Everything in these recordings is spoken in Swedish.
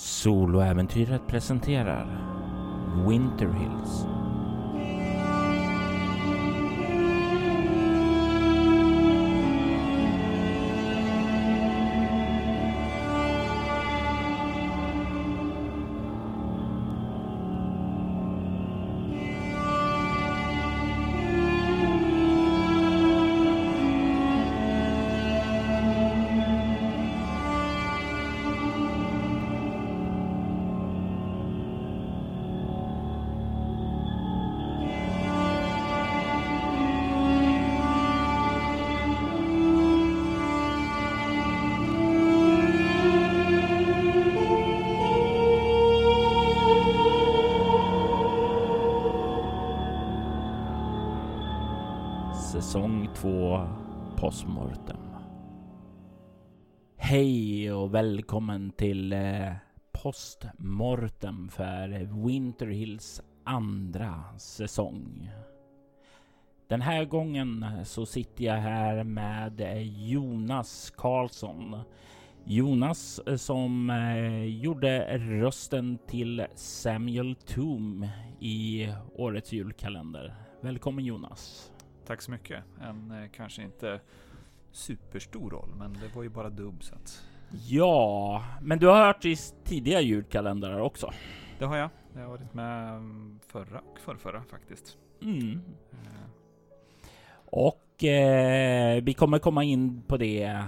Soloäventyret presenterar Winter Hills. Välkommen till eh, Postmortem för Winter Hills andra säsong. Den här gången så sitter jag här med eh, Jonas Karlsson. Jonas eh, som eh, gjorde rösten till Samuel Toom i årets julkalender. Välkommen Jonas! Tack så mycket. En eh, kanske inte superstor roll, men det var ju bara dubb så att... Ja, men du har hört i tidiga julkalendrar också. Det har jag. Jag har varit med mm, förra och förrförra faktiskt. Mm. Eh, Och eh, vi kommer komma in på det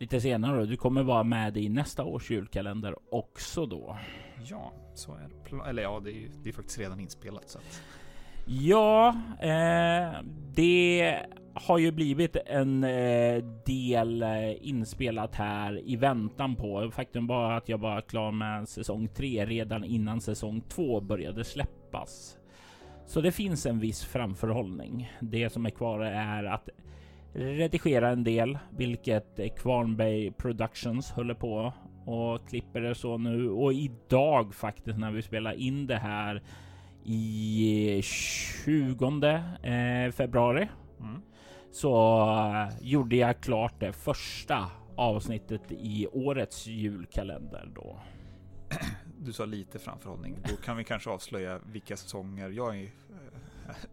lite senare. Du kommer vara med i nästa års julkalender också då. Ja, så är det. Eller ja, det är ju det är faktiskt redan inspelat så att... Ja, eh, det har ju blivit en eh, del eh, inspelat här i väntan på. Faktum var att jag var klar med säsong 3 redan innan säsong 2 började släppas. Så det finns en viss framförhållning. Det som är kvar är att redigera en del, vilket Kvarnberg Productions håller på och klipper det så nu. Och idag faktiskt när vi spelar in det här i 20 eh, februari Mm. så eh, gjorde jag klart det första avsnittet i årets julkalender då. Du sa lite framförhållning. Då kan vi kanske avslöja vilka säsonger jag är... eh,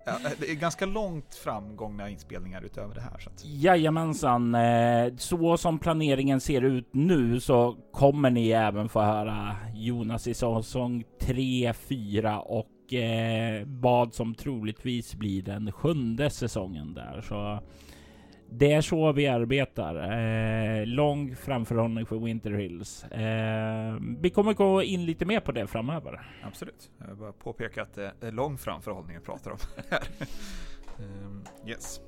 ja, Det är ganska långt framgångna inspelningar utöver det här. Så att... Jajamensan, eh, så som planeringen ser ut nu så kommer ni även få höra Jonas i säsong 3, 4 och eh, vad som troligtvis blir den sjunde säsongen där. Så det är så vi arbetar. Eh, lång framförhållning för Winter Hills. Eh, vi kommer gå in lite mer på det framöver. Absolut. Jag vill bara påpeka att det är lång framförhållning vi pratar om här. um, yes.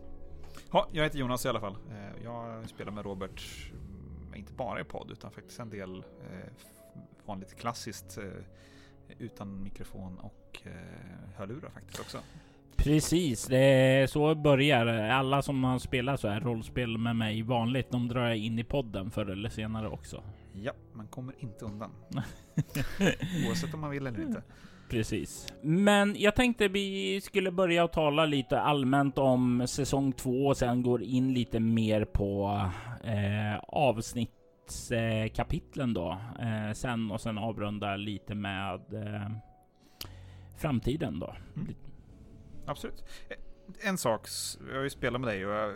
Ja, jag heter Jonas i alla fall. Eh, Jag spelar med Robert, mm, inte bara i podd, utan faktiskt en del eh, vanligt klassiskt eh, utan mikrofon och eh, hörlurar faktiskt också. Precis, det är så det börjar. Alla som har spelat så här rollspel med mig vanligt, de drar jag in i podden förr eller senare också. Ja, man kommer inte undan. Oavsett om man vill eller inte. Precis. Men jag tänkte vi skulle börja att tala lite allmänt om säsong två och sen går in lite mer på eh, avsnittskapitlen då. Eh, sen och sen avrunda lite med eh, framtiden då. Mm. Absolut. Eh, En sak, jag har ju spelat med dig och jag,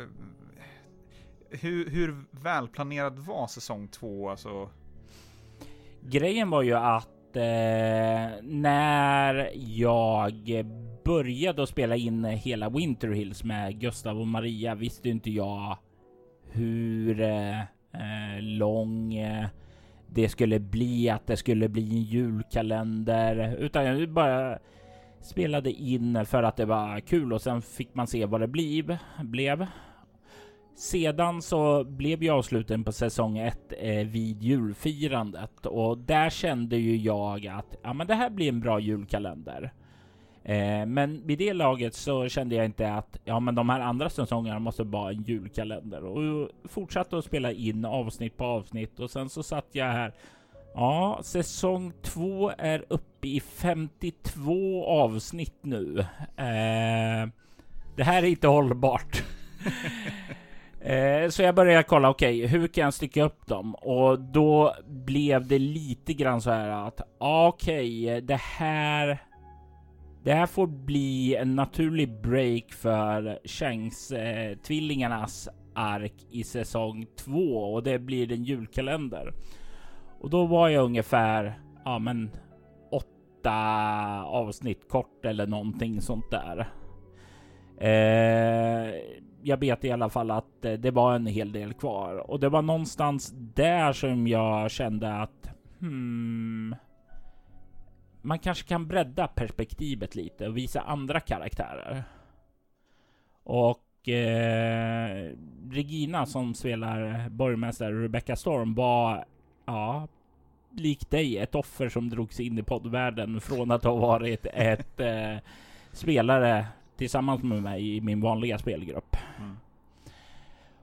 hur, hur välplanerad var säsong två? Alltså, Grejen var ju att eh, när jag började att spela in hela Winter Hills med Gustav och Maria visste inte jag hur eh, eh, lång eh, det skulle bli, att det skulle bli en julkalender, utan jag bara spelade in för att det var kul och sen fick man se vad det bliv, blev. Sedan så blev ju avsluten på säsong 1 eh, vid julfirandet och där kände ju jag att ja, men det här blir en bra julkalender. Eh, men vid det laget så kände jag inte att ja, men de här andra säsongerna måste vara en julkalender och fortsatte att spela in avsnitt på avsnitt och sen så satt jag här. Ja, säsong 2 är uppe i 52 avsnitt nu. Eh, det här är inte hållbart. Eh, så jag började kolla, okej, okay, hur kan jag stycka upp dem? Och då blev det lite grann så här att, okej, okay, det här det här får bli en naturlig break för Shanks-tvillingarnas eh, ark i säsong två och det blir en julkalender. Och då var jag ungefär, ja men åtta avsnitt kort eller någonting sånt där. Eh, jag vet i alla fall att eh, det var en hel del kvar och det var någonstans där som jag kände att hmm, man kanske kan bredda perspektivet lite och visa andra karaktärer. Och eh, Regina som spelar borgmästare Rebecca Storm var, ja, likt dig, ett offer som drogs in i poddvärlden från att ha varit ett eh, spelare tillsammans med mig i min vanliga spelgrupp. Mm.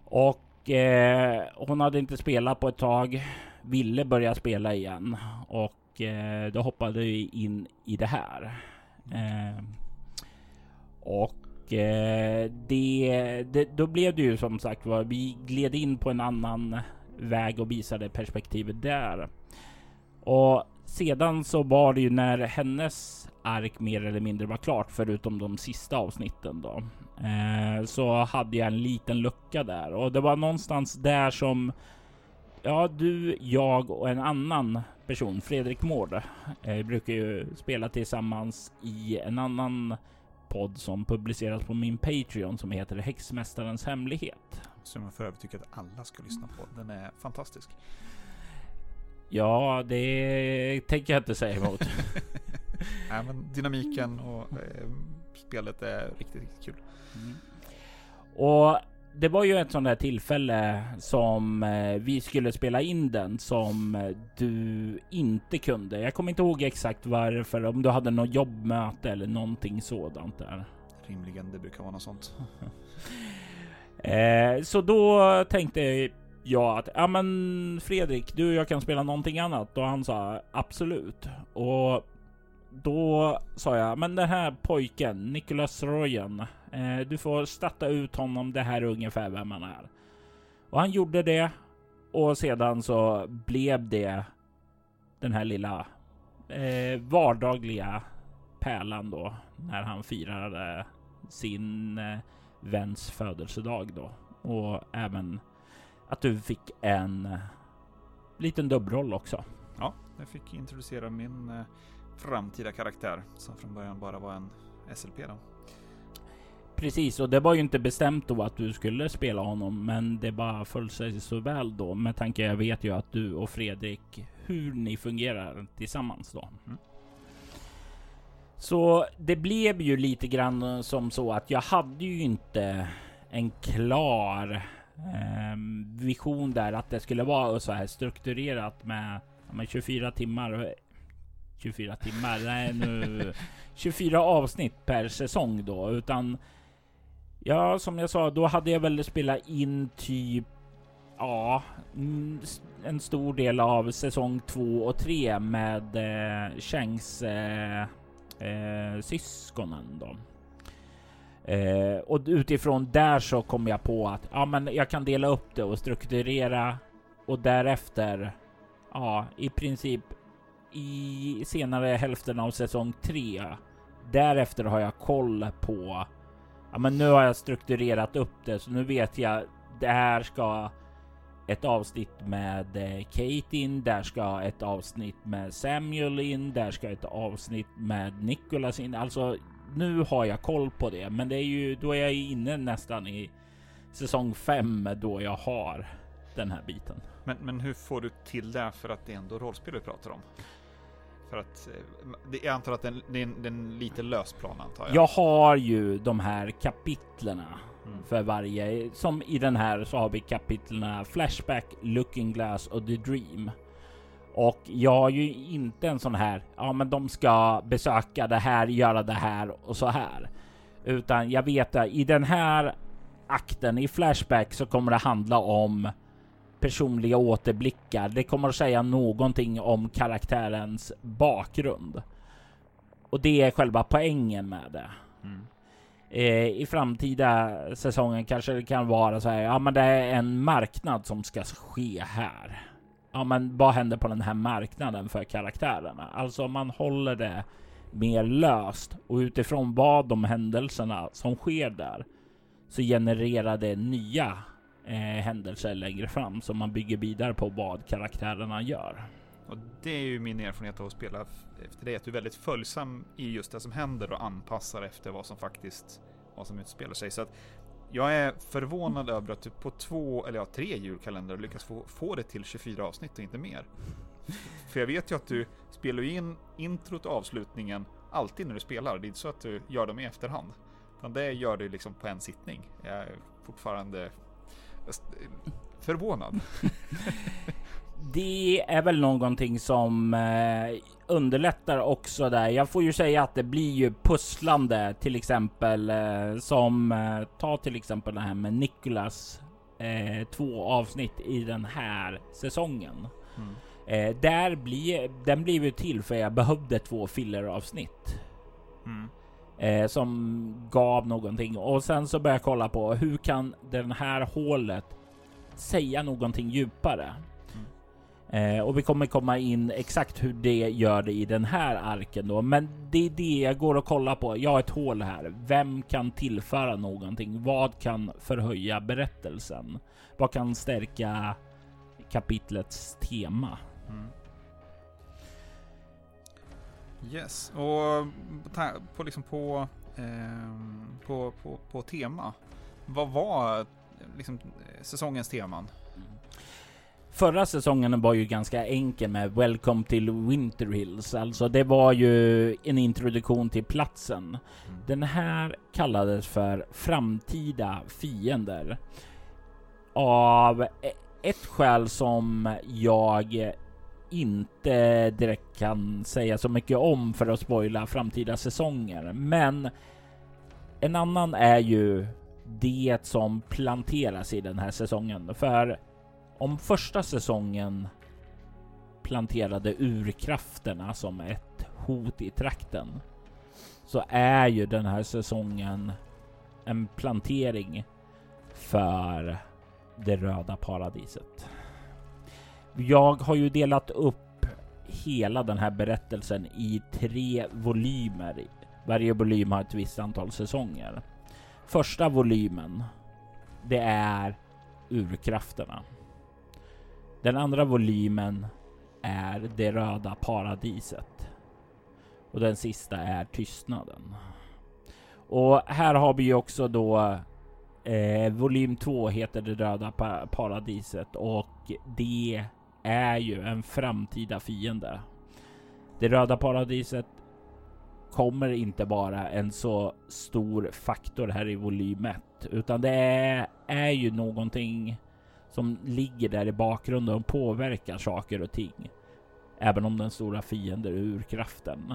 Och eh, hon hade inte spelat på ett tag, ville börja spela igen och och eh, då hoppade vi in i det här. Eh, och eh, det, det, då blev det ju som sagt var, vi gled in på en annan väg och visade perspektivet där. Och sedan så var det ju när hennes ark mer eller mindre var klart, förutom de sista avsnitten då, eh, så hade jag en liten lucka där och det var någonstans där som ja, du, jag och en annan person, Fredrik Mård, eh, brukar ju spela tillsammans i en annan podd som publiceras på min Patreon som heter Häxmästarens hemlighet. Som jag för övrigt tycker att alla ska lyssna på. Den är fantastisk. Ja, det tänker jag inte säga emot. Nej, men dynamiken och eh, spelet är riktigt, riktigt kul. Mm. Och det var ju ett sånt där tillfälle som eh, vi skulle spela in den som eh, du inte kunde. Jag kommer inte ihåg exakt varför, om du hade något jobbmöte eller någonting sådant där. Rimligen, det brukar vara något sånt. eh, så då tänkte jag att ja, men Fredrik, du och jag kan spela någonting annat och han sa absolut. Och då sa jag, men den här pojken, Nicholas Royan, eh, du får statta ut honom. Det här är ungefär vem han är. Och han gjorde det och sedan så blev det den här lilla eh, vardagliga pärlan då när han firade sin eh, väns födelsedag då och även att du fick en eh, liten dubbroll också. Ja, jag fick introducera min eh, framtida karaktär som från början bara var en SLP då. Precis, och det var ju inte bestämt då att du skulle spela honom, men det bara föll sig så väl då med tanke jag vet ju att du och Fredrik, hur ni fungerar tillsammans då. Mm. Så det blev ju lite grann som så att jag hade ju inte en klar eh, vision där att det skulle vara så här strukturerat med, med 24 timmar 24 timmar, nej nu 24 avsnitt per säsong då, utan ja, som jag sa, då hade jag väl spelat in typ ja, mm, en stor del av säsong 2 och 3 med eh, Shanks eh, eh, syskonen då. Eh, och utifrån där så kom jag på att ja, men jag kan dela upp det och strukturera och därefter ja, i princip i senare hälften av säsong 3. Därefter har jag koll på. Ja, men nu har jag strukturerat upp det så nu vet jag. Det här ska ett avsnitt med eh, Kate in. Där ska ett avsnitt med Samuel in. Där ska ett avsnitt med Nicholas in. Alltså nu har jag koll på det, men det är ju då är jag inne nästan i säsong 5 då jag har den här biten. Men, men hur får du till det för att det är ändå rollspel vi pratar om? För att eh, jag antar att det är en, lite lös plan antar jag. Jag har ju de här kapitlerna mm. för varje. Som i den här så har vi kapitlerna Flashback, Looking Glass och The Dream. Och jag har ju inte en sån här, ja men de ska besöka det här, göra det här och så här. Utan jag vet att i den här akten i Flashback så kommer det handla om personliga återblickar. Det kommer att säga någonting om karaktärens bakgrund. Och det är själva poängen med det. Mm. Eh, I framtida säsongen kanske det kan vara så här. Ja, men det är en marknad som ska ske här. Ja, men vad händer på den här marknaden för karaktärerna? Alltså man håller det mer löst och utifrån vad de händelserna som sker där så genererar det nya eh, händelser längre fram som man bygger vidare på vad karaktärerna gör. Och det är ju min erfarenhet av att spela efter det, att du är väldigt följsam i just det som händer och anpassar efter vad som faktiskt vad som utspelar sig. Så att jag är förvånad över att du på två, eller ja, tre julkalendrar lyckas få, få det till 24 avsnitt och inte mer. För jag vet ju att du spelar in introt och avslutningen alltid när du spelar. Det är inte så att du gör dem i efterhand. Utan det gör du liksom på en sittning. Jag är fortfarande förvånad. det är väl någonting som eh, underlättar också där. Jag får ju säga att det blir ju pusslande till exempel eh, som eh, ta till exempel det här med Nicholas eh, två avsnitt i den här säsongen. Mm. Eh, där blir den blev ju till för jag behövde två filleravsnitt. Mm. Eh, som gav någonting och sen så började jag kolla på hur kan den här hålet säga någonting djupare? Eh, och vi kommer komma in exakt hur det gör det i den här arken då. Men det är det jag går och kollar på. Jag har ett hål här. Vem kan tillföra någonting? Vad kan förhöja berättelsen? Vad kan stärka kapitlets tema? Mm. Yes, och på liksom på, eh, på, på, på tema. Vad var liksom säsongens teman? Förra säsongen var ju ganska enkel med Welcome till Winter Hills. Alltså det var ju en introduktion till platsen. Mm. Den här kallades för Framtida fiender. Av e- ett skäl som jag inte direkt kan säga så mycket om för att spoila framtida säsonger. Men en annan är ju det som planteras i den här säsongen. För om första säsongen planterade urkrafterna som ett hot i trakten så är ju den här säsongen en plantering för det röda paradiset. Jag har ju delat upp hela den här berättelsen i tre volymer. Varje volym har ett visst antal säsonger. Första volymen, det är urkrafterna. Den andra volymen är det röda paradiset. Och den sista är tystnaden. Och här har vi också då eh, volym 2 heter det röda pa paradiset och det är ju en framtida fiende. Det röda paradiset kommer inte bara en så stor faktor här i volym 1 utan det är, är ju någonting som ligger där i bakgrunden och påverkar saker och ting. Även om den stora fienden är urkraften.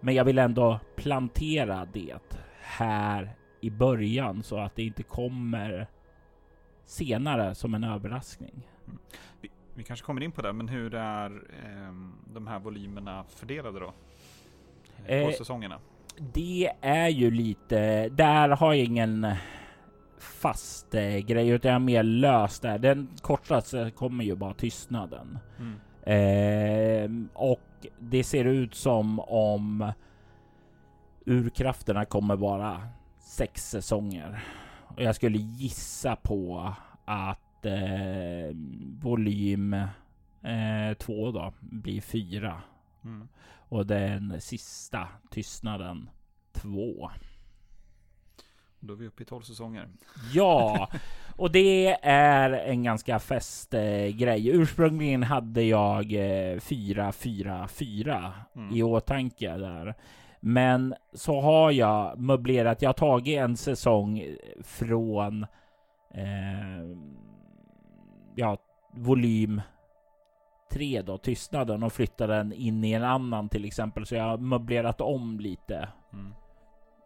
Men jag vill ändå plantera det här i början så att det inte kommer senare som en överraskning. Vi, vi, kanske kommer in på det, men hur är eh, de här volymerna fördelade då? På eh, säsongerna? Det är ju lite, där har jag ingen fast eh, grej utan jag mer löst där. Den kortaste kommer ju bara tystnaden. Mm. Eh, och det ser ut som om urkrafterna kommer vara sex säsonger. Och jag skulle gissa på att eh, volym eh, två då blir fyra. Mm. Och den sista tystnaden två. Då är vi uppe i 12 säsonger. Ja, och det är en ganska fest eh, grej. Ursprungligen hade jag eh, 4, 4, 4 mm. i åtanke där. Men så har jag möblerat. Jag har tagit en säsong från eh, ja, volym 3 då, tystnaden och flyttat den in i en annan till exempel. Så jag har möblerat om lite. Mm.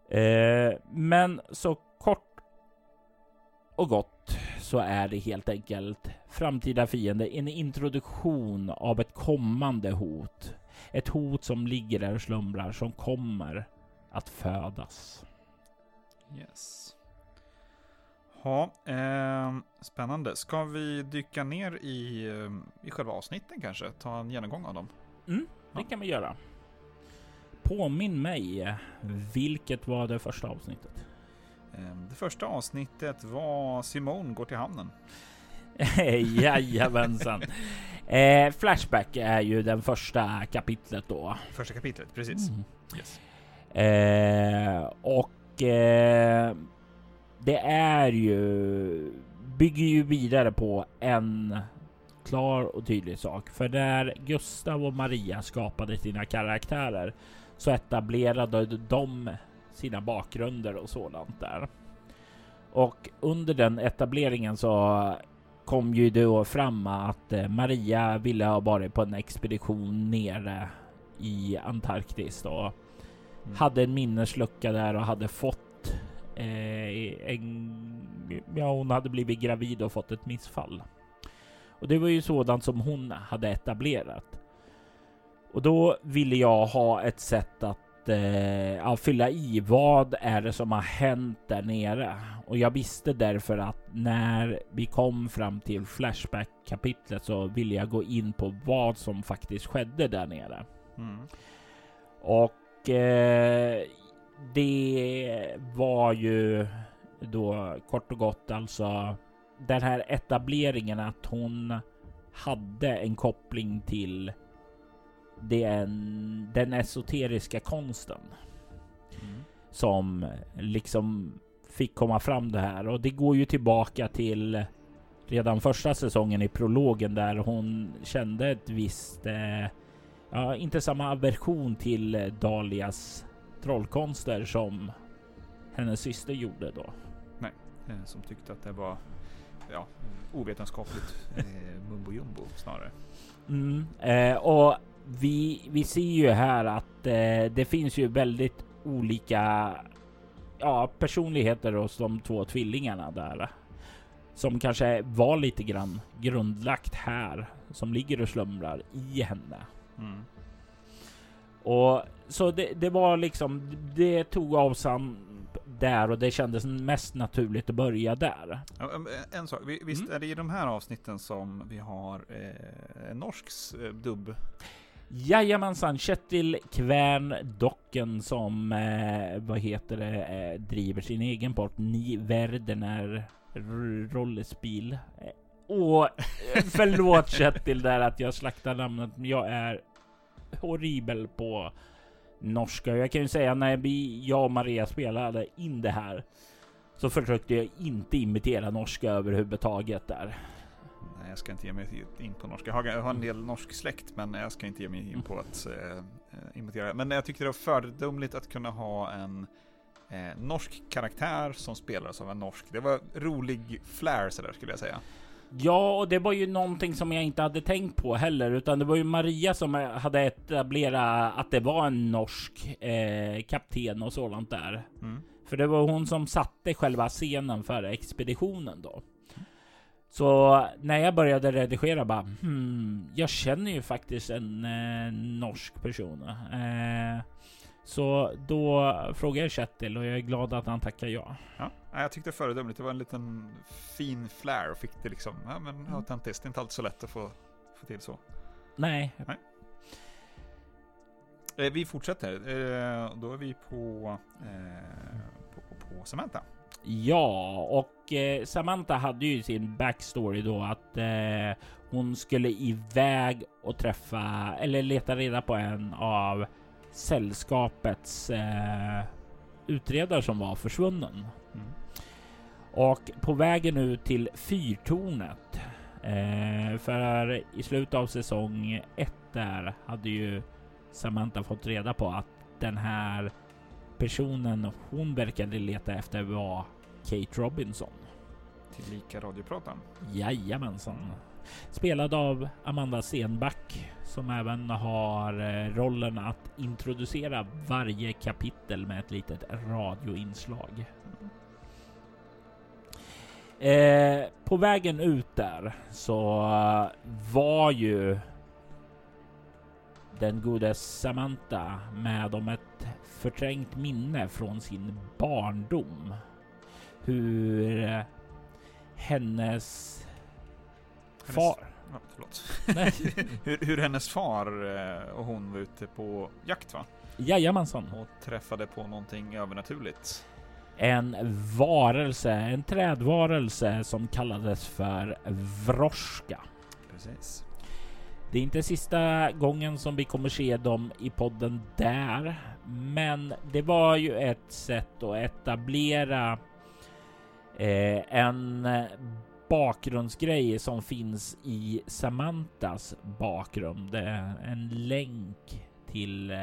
Eh, men så kort och gott så är det helt enkelt framtida fiende en introduktion av ett kommande hot. Ett hot som ligger där och slumrar som kommer att födas. Yes. Ja, eh, spännande. Ska vi dyka ner i, eh, i själva avsnitten kanske? Ta en genomgång av dem? Mm, det Ja. kan vi göra. Påminn mig, vilket var det första avsnittet? Eh, det första avsnittet var Simone går till hamnen. Jajamensan. eh, Flashback är ju den första kapitlet då. Första kapitlet, precis. Mm. Yes. Eh, och eh, det är ju bygger ju vidare på en klar och tydlig sak. För där Gustav och Maria skapade sina karaktärer så etablerade de sina bakgrunder och sådant där. Och under den etableringen så kom ju då fram att eh, Maria ville ha varit på en expedition nere i Antarktis då Mm. hade en minneslucka där och hade fått en... Ja, hon hade blivit gravid och fått ett missfall. Och det var ju sådant som hon hade etablerat. Och då ville jag ha ett sätt att eh, ja, fylla i vad är det som har hänt där nere. Och jag visste därför att när vi kom fram till Flashback kapitlet så ville jag gå in på vad som faktiskt skedde där nere. Mm. Och eh, det var ju då kort och gott alltså den här etableringen att hon hade en koppling till den, den esoteriska konsten Mm. som liksom fick komma fram det här och det går ju tillbaka till redan första säsongen i prologen där hon kände ett visst, eh, ja inte samma aversion till Dalias trollkonster som hennes syster gjorde då. Eh, som tyckte att det var ja, ovetenskapligt eh, mumbo jumbo snarare. Mm, eh, och vi, vi ser ju här att eh, det finns ju väldigt olika ja, personligheter hos de två tvillingarna där. Som kanske var lite grann grundlagt här, som ligger och slumrar i henne. Mm. Och så det, det var liksom, det tog avstamp där och det kändes mest naturligt att börja där. Em, En sak, Vi- visst Mm. är det i de här avsnitten som vi har eh, en norsk eh, dubb? Jajamensan, Kjetil Kvärn Docken som, eh, vad heter det, eh, driver sin egen port, Ni Verdener R- Rollespel. Eh, och eh, förlåt Kjetil där att jag slaktar namnet, men jag är horribel på norska. Jag kan ju säga när vi, jag och Maria spelade in det här så försökte jag inte imitera norska överhuvudtaget där. Nej, jag ska inte ge mig in på norska. Jag har, en del norsk släkt, men jag ska inte ge mig in på att äh, imitera. Men jag tyckte det var föredömligt att kunna ha en äh, norsk karaktär som spelades av en norsk. Det var rolig flair sådär skulle jag säga. Ja, och det var ju någonting som jag inte hade tänkt på heller, utan det var ju Maria som hade etablerat att det var en norsk eh, kapten och sådant där. Mm. För det var hon som satte själva scenen för expeditionen då. Så när jag började redigera bara, hmm, jag känner ju faktiskt en eh, norsk person. Eh, så då frågade jag Kjetil och jag är glad att han tackar ja. Ja, nej, jag tyckte föredömligt. Det var en liten fin flair och fick det liksom, ja men Mm. autentiskt. Det är inte alltid så lätt att få, få till så. Nej, Eh, vi fortsätter. Eh, då är vi på, eh, på, på Samantha. Ja, och eh, Samantha hade ju sin backstory då att eh, hon skulle iväg och träffa eller leta reda på en av sällskapets eh, utredare som var försvunnen. Mm. Och på vägen ut till fyrtornet. Eh, för i slutet av säsong ett där hade ju Samantha fått reda på att den här personen hon verkade leta efter var Kate Robinson. Tillika radioprataren. Jajamensan. Spelad av Amanda Senback som även har eh, rollen att introducera varje kapitel med ett litet radioinslag. Eh, på vägen ut där så eh, var ju den gode Samantha med om ett förträngt minne från sin barndom hur eh, Hennes- far... Ja, förlåt. Nej, hur, hur hennes far eh, och hon var ute på jakt va? jajamensan. Och träffade på någonting övernaturligt. En varelse, en trädvarelse som kallades för Vroska. Precis. Det är inte sista gången som vi kommer se dem i podden där, men det var ju ett sätt att etablera eh, en bakgrundsgrej som finns i Samantas bakgrund. Det är en länk till eh,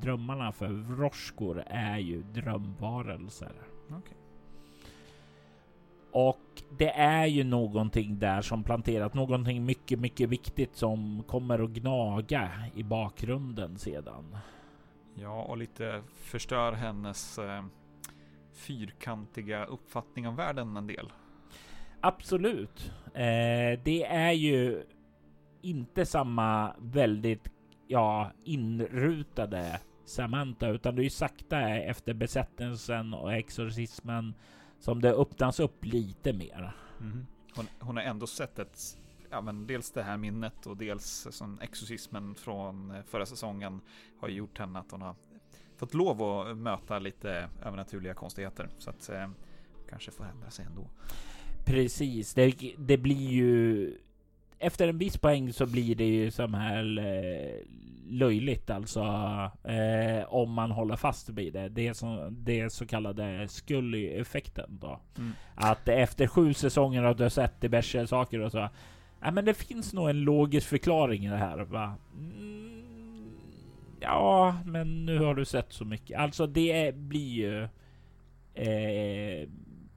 drömmarna för vroskor är ju drömvarelser. Okej. Och det är ju någonting där som planterat, någonting mycket, mycket viktigt som kommer att gnaga i bakgrunden sedan. Ja, och lite förstör hennes eh, fyrkantiga uppfattning om världen en del. Absolut. Eh, det är ju inte samma väldigt ja, inrutade Samantha, utan det är ju sakta efter besättelsen och exorcismen som det öppnas upp lite mer. Mm-hmm. Hon, hon har ändå sett ett, ja men dels det här minnet och dels som exorcismen från eh, förra säsongen har gjort henne att hon har fått lov att möta lite övernaturliga konstigheter. Så att eh, kanske får ändra sig ändå. Precis, det, det blir ju efter en viss poäng så blir det ju som här eh, löjligt alltså eh, om man håller fast vid det. Det är som det så kallade Scully-effekten då. Mm. Att efter sju säsonger har du sett diverse saker och så. Ja, men det finns nog en logisk förklaring i det här. Va? Mm, ja, men nu har du sett så mycket. Alltså det blir ju eh,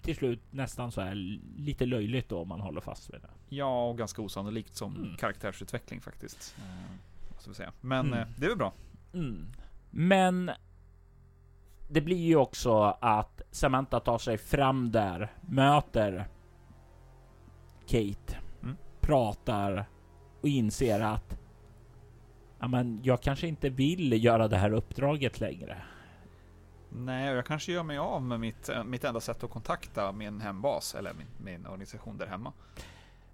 till slut nästan så här lite löjligt då om man håller fast vid det. Ja, och ganska osannolikt som Mm. karaktärsutveckling faktiskt. Eh, säga. Men Mm. eh, det är väl bra. Mm. Men det blir ju också att Samantha tar sig fram där, möter Kate, Mm. pratar och inser att ja, men jag kanske inte vill göra det här uppdraget längre. Nej, och jag kanske gör mig av med mitt, eh, mitt enda sätt att kontakta min hembas eller min, min organisation där hemma.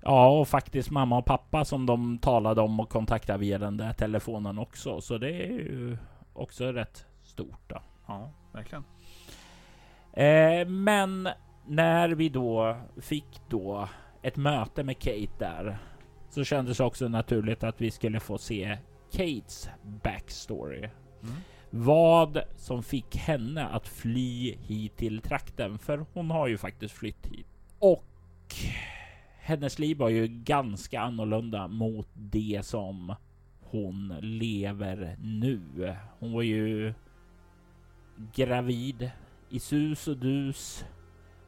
Ja, och faktiskt mamma och pappa som de talade om och kontaktade via den där telefonen också. Så det är ju också rätt stort då. Ja, verkligen. Eh, men när vi då fick då ett möte med Kate där så kändes det också naturligt att vi skulle få se Kates backstory. Mm. Vad som fick henne att fly hit till trakten, för hon har ju faktiskt flytt hit. Och hennes liv var ju ganska annorlunda mot det som hon lever nu. Hon var ju gravid i sus och dus,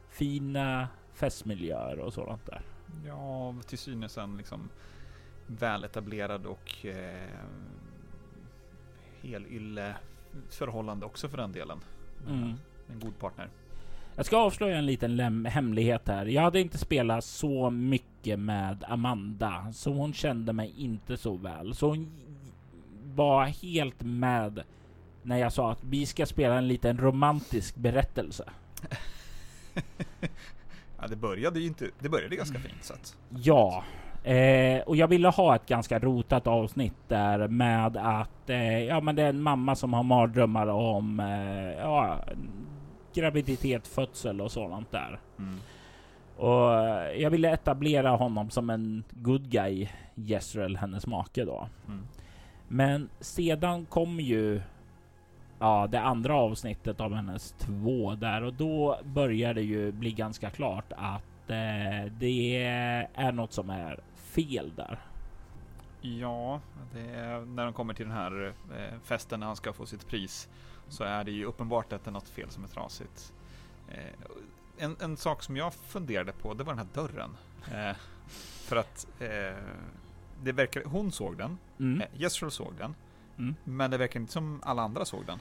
fina festmiljöer och sådant där. Ja, till synes en liksom väletablerad och eh, helylle förhållande också för den delen. Mm. En god partner. Jag ska avslöja en liten hemlighet här. Jag hade inte spelat så mycket med Amanda, så hon kände mig inte så väl. Så hon var helt med när jag sa att vi ska spela en liten romantisk berättelse. Ja, det började ju inte, det började ganska fint så att. Ja, eh, och jag ville ha ett ganska rotat avsnitt där med att eh, ja, men det är en mamma som har mardrömmar om eh, ja, graviditet, födsel och sådant där. Mm. Och eh, jag ville etablera honom som en good guy, Jezreel, hennes make då. Mm. Men sedan kom ju ja, det andra avsnittet av hennes två där och då börjar det ju bli ganska klart att eh, det är något som är fel där. Ja, är, när de kommer till den här eh, festen när han ska få sitt pris så är det ju uppenbart att det är något fel som är trasigt. Eh, en, en sak som jag funderade på, det var den här dörren. Eh, för att eh, det verkar, hon såg den, Mm. eh, Jezreel såg den, Mm. men det verkar inte som alla andra såg den.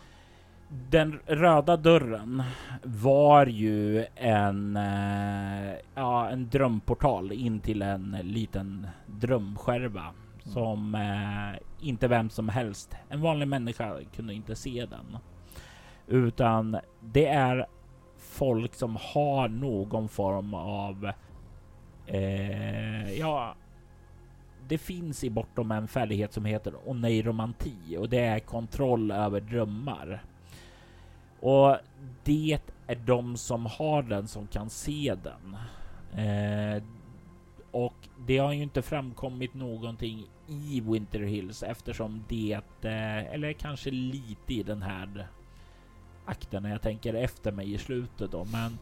Den röda dörren var ju en, eh, ja, en drömportal in till en liten drömskärva som eh, inte vem som helst, en vanlig människa kunde inte se den. Utan det är folk som har någon form av eh, ja, det finns i Bortom en färdighet som heter oneiromanti och det är kontroll över drömmar. Och det är de som har den som kan se den. Eh, och det har ju inte framkommit någonting i Winter Hills eftersom det, eh, eller kanske lite i den här akten när jag tänker efter mig i slutet då. Men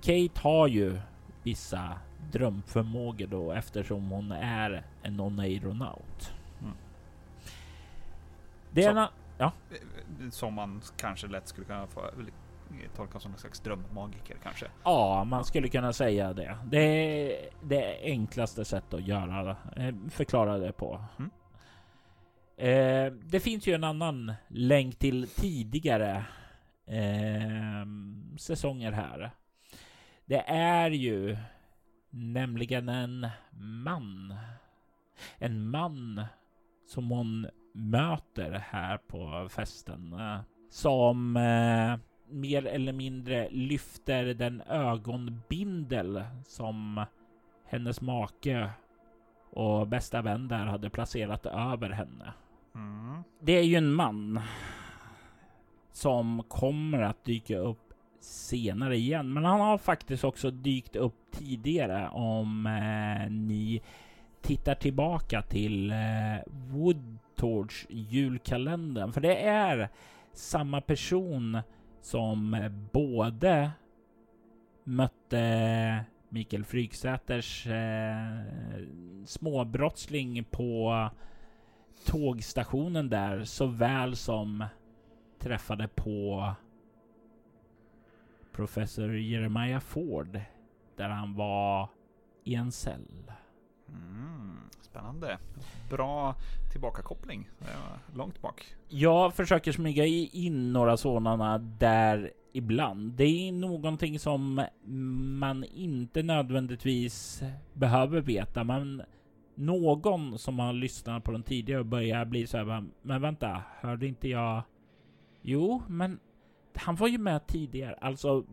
Kate har ju vissa drömförmågor då eftersom hon är en oneironaut. Mm. Det är ja. Som man kanske lätt skulle kunna få tolka som en slags drömmagiker kanske? Ja, man skulle kunna säga det. Det är det enklaste sättet att göra eh, förklara det på. Mm. Eh, det finns ju en annan länk till tidigare eh, säsonger här. Det är ju nämligen en man. En man som hon möter här på festen eh, som eh, mer eller mindre lyfter den ögonbindel som hennes make och bästa vän där hade placerat över henne. Mm. Det är ju en man som kommer att dyka upp senare igen. Men han har faktiskt också dykt upp tidigare om eh, ni tittar tillbaka till eh, Torch julkalendern. För det är samma person som både mötte Mikael Fryksäters eh, småbrottsling på tågstationen där såväl som träffade på professor Jeremiah Ford där han var i en cell. Mm, spännande. Bra tillbakakoppling. Eh, långt bak. Jag försöker smyga in några sådana där ibland. Det är någonting som man inte nödvändigtvis behöver veta, men någon som har lyssnat på den tidigare börjar bli så här. Men vänta, hörde inte jag? Jo, men han var ju med tidigare. Alltså,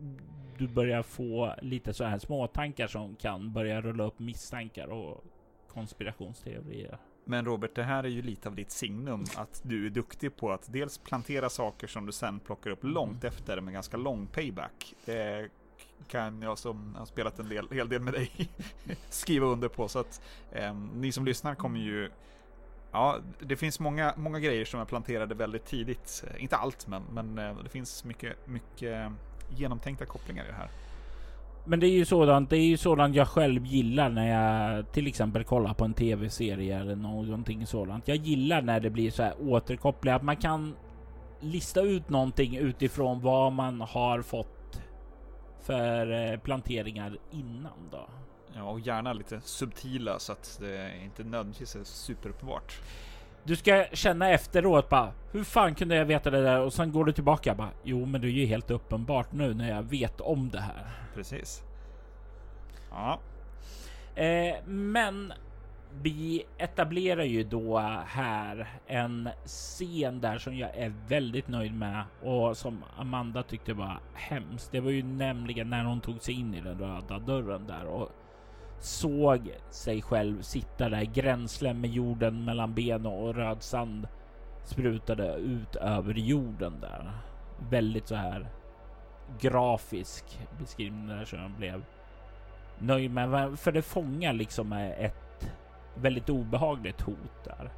du börjar få lite så här småtankar som kan börja rulla upp misstankar och konspirationsteorier. Men Robert, det här är ju lite av ditt signum, att du är duktig på att dels plantera saker som du sen plockar upp mm. långt efter med ganska lång payback. Det kan jag som har spelat en del, hel del med dig skriva under på. Så att eh, ni som lyssnar kommer ju Ja, det finns många, många grejer som är planterade väldigt tidigt. Inte allt, men, men eh, det finns mycket, mycket genomtänkta kopplingar i det här. Men det är ju sådant, det är ju sådant jag själv gillar när jag till exempel kollar på en tv-serie eller någonting sådant. Jag gillar när det blir så här återkoppling, att man kan lista ut någonting utifrån vad man har fått för eh, planteringar innan då. Ja, och gärna lite subtila så att det inte nödvändigtvis är superuppenbart. Du ska känna efteråt bara, hur fan kunde jag veta det där? Och sen går du tillbaka bara, jo men det är ju helt uppenbart nu när jag vet om det här. Precis. Ja. Eh, men vi etablerar ju då här en scen där som jag är väldigt nöjd med och som Amanda tyckte var hemskt. Det var ju nämligen när hon tog sig in i den röda dörren där och såg sig själv sitta där gränslen med jorden mellan ben och röd sand sprutade ut över jorden där. Väldigt så här grafisk beskrivning där som jag blev nöjd med. För det fångar liksom ett väldigt obehagligt hot där.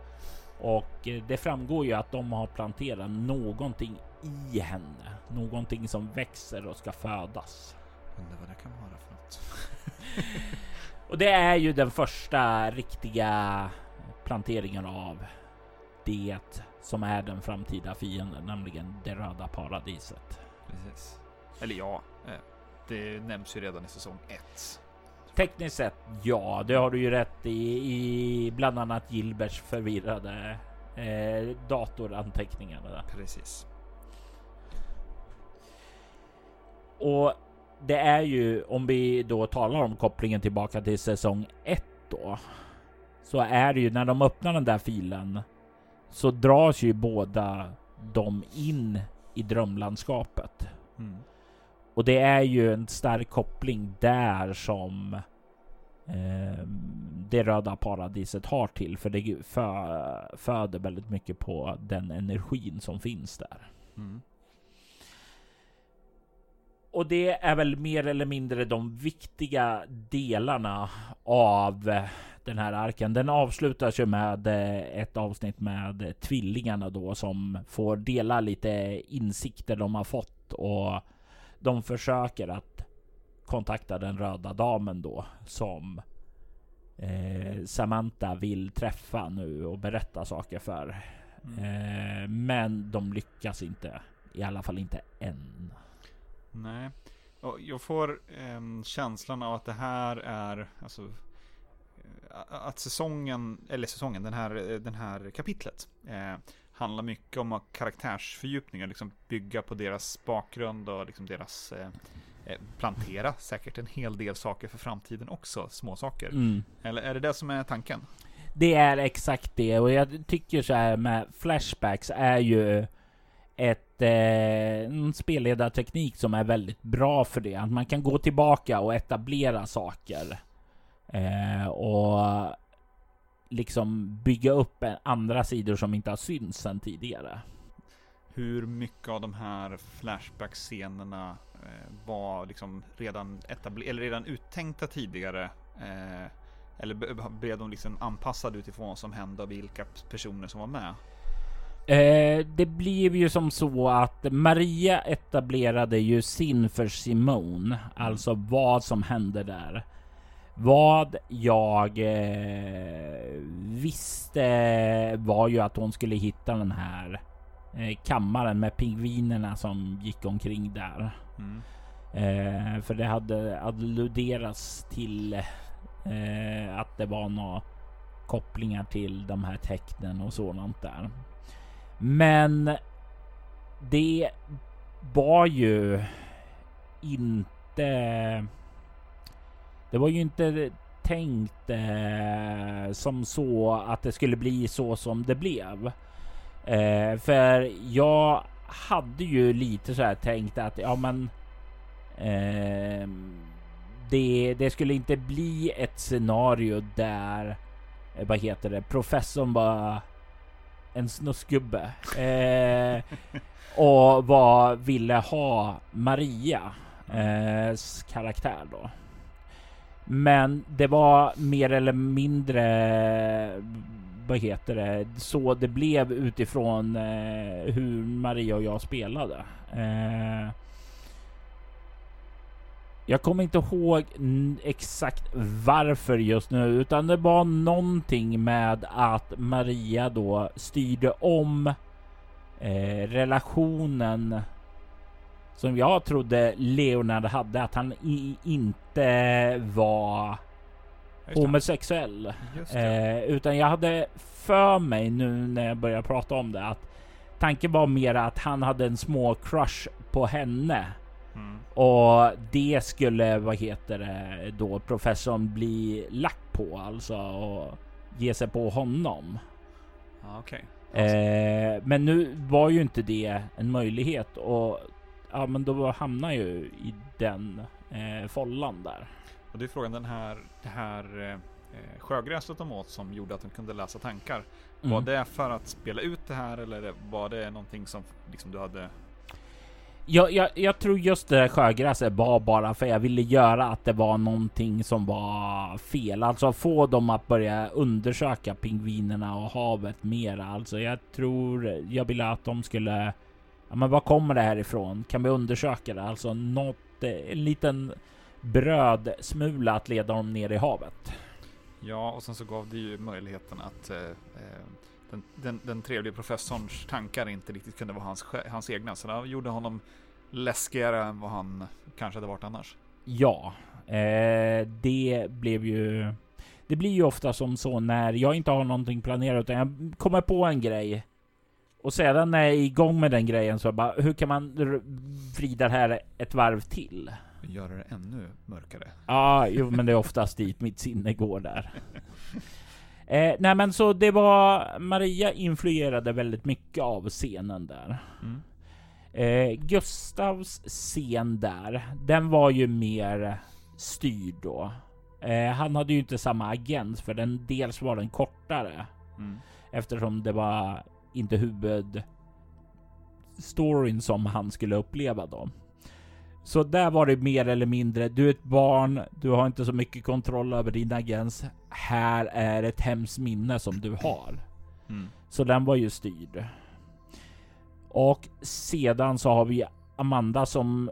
Och eh, det framgår ju att de har planterat någonting i henne. Någonting som växer och ska födas. Undrar vad det kan vara för något. Och det är ju den första riktiga planteringen av det som är den framtida fienden, nämligen det röda paradiset. Precis. Eller ja, eh, det nämns ju redan i säsong 1. Tekniskt sett, ja, det har du ju rätt i, i bland annat Gilberts förvirrade eh, datoranteckningar. Precis. Och det är ju om vi då talar om kopplingen tillbaka till säsong 1 då. Så är det ju när de öppnar den där filen så dras ju båda de in i drömlandskapet. Mm. Och det är ju en stark koppling där som eh, det röda paradiset har till. För det fö föder väldigt mycket på den energin som finns där. Mm. Och det är väl mer eller mindre de viktiga delarna av den här arken. Den avslutas ju med eh, ett avsnitt med tvillingarna då som får dela lite insikter de har fått och de försöker att kontakta den röda damen då som eh, Samantha vill träffa nu och berätta saker för. Mm. Eh, men de lyckas inte. I alla fall inte än. Nej. Jag får eh, känslan av att det här är, alltså, eh, att säsongen, eller säsongen, den här, eh, den här kapitlet eh, handlar mycket om karaktärsfördjupningar, liksom bygga på deras bakgrund och liksom deras eh, eh, plantera säkert en hel del saker för framtiden också, små saker. Mm. Eller är det det som är tanken? Det är exakt det och jag tycker så här med flashbacks är ju ett, eh, en spelledarteknik som är väldigt bra för det. Att man kan gå tillbaka och etablera saker. Eh, och liksom bygga upp andra sidor som inte har synts sedan tidigare. Hur mycket av de här Flashback-scenerna eh, var liksom redan eller redan uttänkta tidigare? Eh, eller blev de liksom anpassade utifrån vad som hände och vilka personer som var med? Eh, det blev ju som så att Maria etablerade ju sin för Simone, alltså vad som hände där. Vad jag eh, visste var ju att hon skulle hitta den här eh, kammaren med pingvinerna som gick omkring där. Mm. Eh, för det hade alluderats till eh, att det var några kopplingar till de här tecknen och sådant där. Men det var ju inte... Det var ju inte tänkt eh, som så att det skulle bli så som det blev. Eh, för jag hade ju lite så här tänkt att ja men eh, det, det skulle inte bli ett scenario där eh, vad heter det professorn bara en snuskgubbe. Eh, och vad ville ha Marias eh, karaktär då. Men det var mer eller mindre vad heter det, så det blev utifrån eh, hur Maria och jag spelade. Eh, jag kommer inte ihåg exakt varför just nu, utan det var någonting med att Maria då styrde om eh, relationen som jag trodde Leonard hade, att han inte var homosexuell. Eh, utan jag hade för mig nu när jag börjar prata om det att tanken var mer att han hade en små crush på henne Mm. Och det skulle, vad heter det, då professorn bli lack på alltså och ge sig på honom. Ah, okay. Eh, men nu var ju inte det en möjlighet och ja, men då hamnar ju i den eh, follan där. Och det är frågan den här, det här eh, sjögräset de åt som gjorde att de kunde läsa tankar. Mm. Var det för att spela ut det här eller var det någonting som liksom du hade jag, jag, jag, tror just det där sjögräset var bara för jag ville göra att det var någonting som var fel. Alltså få dem att börja undersöka pingvinerna och havet mera. Alltså jag tror jag ville att de skulle... Ja, men var kommer det här ifrån? Kan vi undersöka det? Alltså något, eh, en liten brödsmula att leda dem ner i havet. Ja, och sen så gav det ju möjligheten att eh, eh den, den, den trevliga professorns tankar inte riktigt kunde vara hans, hans egna. Så det gjorde honom läskigare än vad han kanske hade varit annars. Ja, eh, det blev ju... Det blir ju ofta som så när jag inte har någonting planerat utan jag kommer på en grej och sedan när jag är igång med den grejen så bara, hur kan man vrida det här ett varv till? Göra det ännu mörkare? Ja, jo, men det är oftast dit mitt sinne går där. Eh, nej men så det var Maria influerade väldigt mycket av scenen där. Mm. Eh, Gustavs scen där, den var ju mer styrd då. Eh, han hade ju inte samma agent för den dels var den kortare Mm. eftersom det var inte huvudstoryn som han skulle uppleva då. Så där var det mer eller mindre. Du är ett barn. Du har inte så mycket kontroll över din agens. Här är ett hemskt minne som du har. Mm. Så den var ju styrd. Och sedan så har vi Amanda som,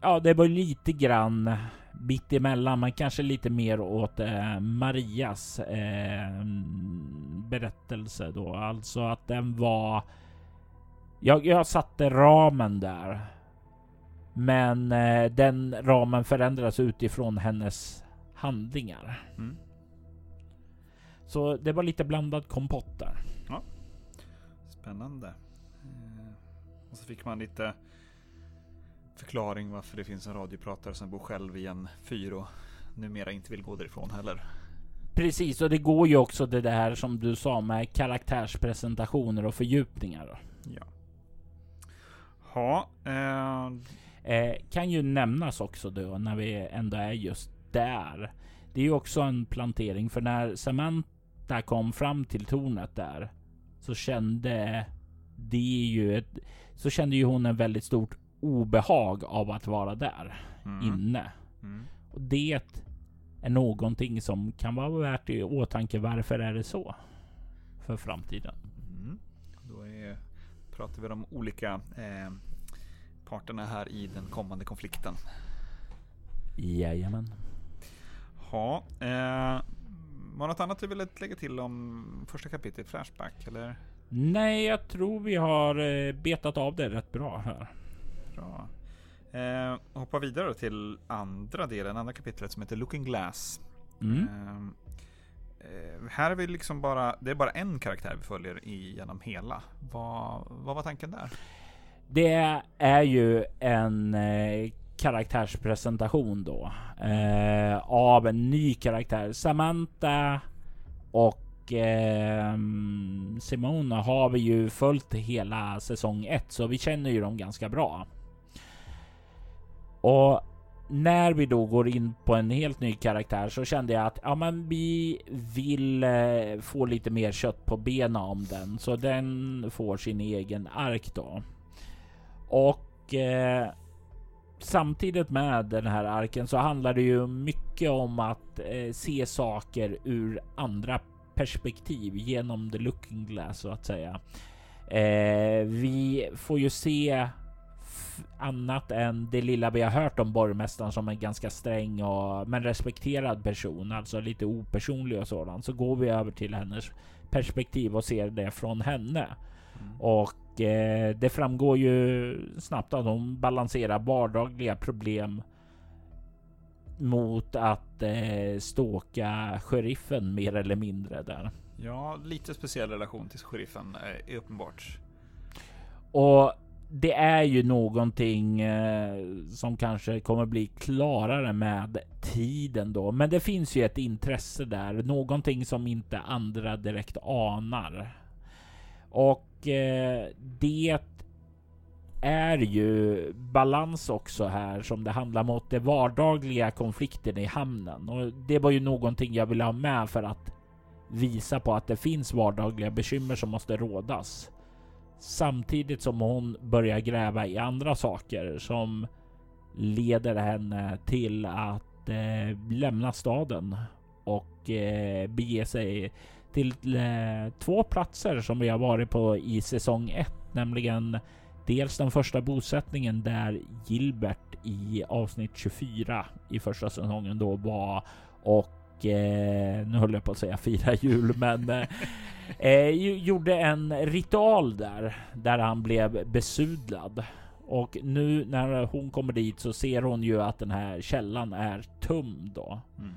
ja det var lite grann mitt emellan, men kanske lite mer åt eh, Marias eh, berättelse då. Alltså att den var, jag, jag satte ramen där. Men eh, den ramen förändras utifrån hennes handlingar. Mm. Så det var lite blandad kompott där. Spännande. Och så fick man lite förklaring varför det finns en radiopratare som bor själv i en fyr och numera inte vill gå därifrån heller. Precis, och det går ju också det där som du sa med karaktärspresentationer och fördjupningar. Ja. Ja, eh, Eh, kan ju nämnas också då när vi ändå är just där. Det är ju också en plantering för när Samantha kom fram till tornet där så kände det ju ett, så kände ju hon en väldigt stort obehag av att vara där mm, inne. mm. Och det är någonting som kan vara värt i åtanke. Varför är det så? För framtiden. Mm. Då är, pratar vi om olika eh, parterna här i den kommande konflikten. Jajamän. Ja, eh, var något annat du ville lägga till om första kapitlet Flashback? Eller? Nej, jag tror vi har eh, betat av det rätt bra här. Bra. Eh, hoppa vidare till andra delen, andra kapitlet som heter Looking Glass. Mm. Ehm, eh, här är vi liksom bara, det är bara en karaktär vi följer i- genom hela. Vad, vad var tanken där? Det är ju en eh, karaktärspresentation då eh, av en ny karaktär. Samantha och eh, Simona har vi ju följt hela säsong 1 så vi känner ju dem ganska bra. Och när vi då går in på en helt ny karaktär så kände jag att ja, men vi vill eh, få lite mer kött på benen om den så den får sin egen ark då. Och eh, samtidigt med den här arken så handlar det ju mycket om att eh, se saker ur andra perspektiv genom the looking glass så att säga. Eh, vi får ju se annat än det lilla vi har hört om borgmästaren som en ganska sträng och men respekterad person, alltså lite opersonlig och sådant. Så går vi över till hennes perspektiv och ser det från henne. Och eh, det framgår ju snabbt att hon balanserar vardagliga problem mot att eh, ståka sheriffen mer eller mindre där. Ja, lite speciell relation till sheriffen eh, är uppenbart. Och det är ju någonting eh, som kanske kommer bli klarare med tiden då. Men det finns ju ett intresse där, någonting som inte andra direkt anar. Och eh, det är ju balans också här som det handlar mot det vardagliga konflikten i hamnen. Och det var ju någonting jag ville ha med för att visa på att det finns vardagliga bekymmer som måste rådas. Samtidigt som hon börjar gräva i andra saker som leder henne till att eh, lämna staden och eh, bege sig till eh, två platser som vi har varit på i säsong 1, nämligen dels den första bosättningen där Gilbert i avsnitt 24 i första säsongen då var och eh, nu håller jag på att säga fira jul, men eh, eh, gjorde en ritual där, där han blev besudlad. Och nu när hon kommer dit så ser hon ju att den här källan är tömd då. Mm.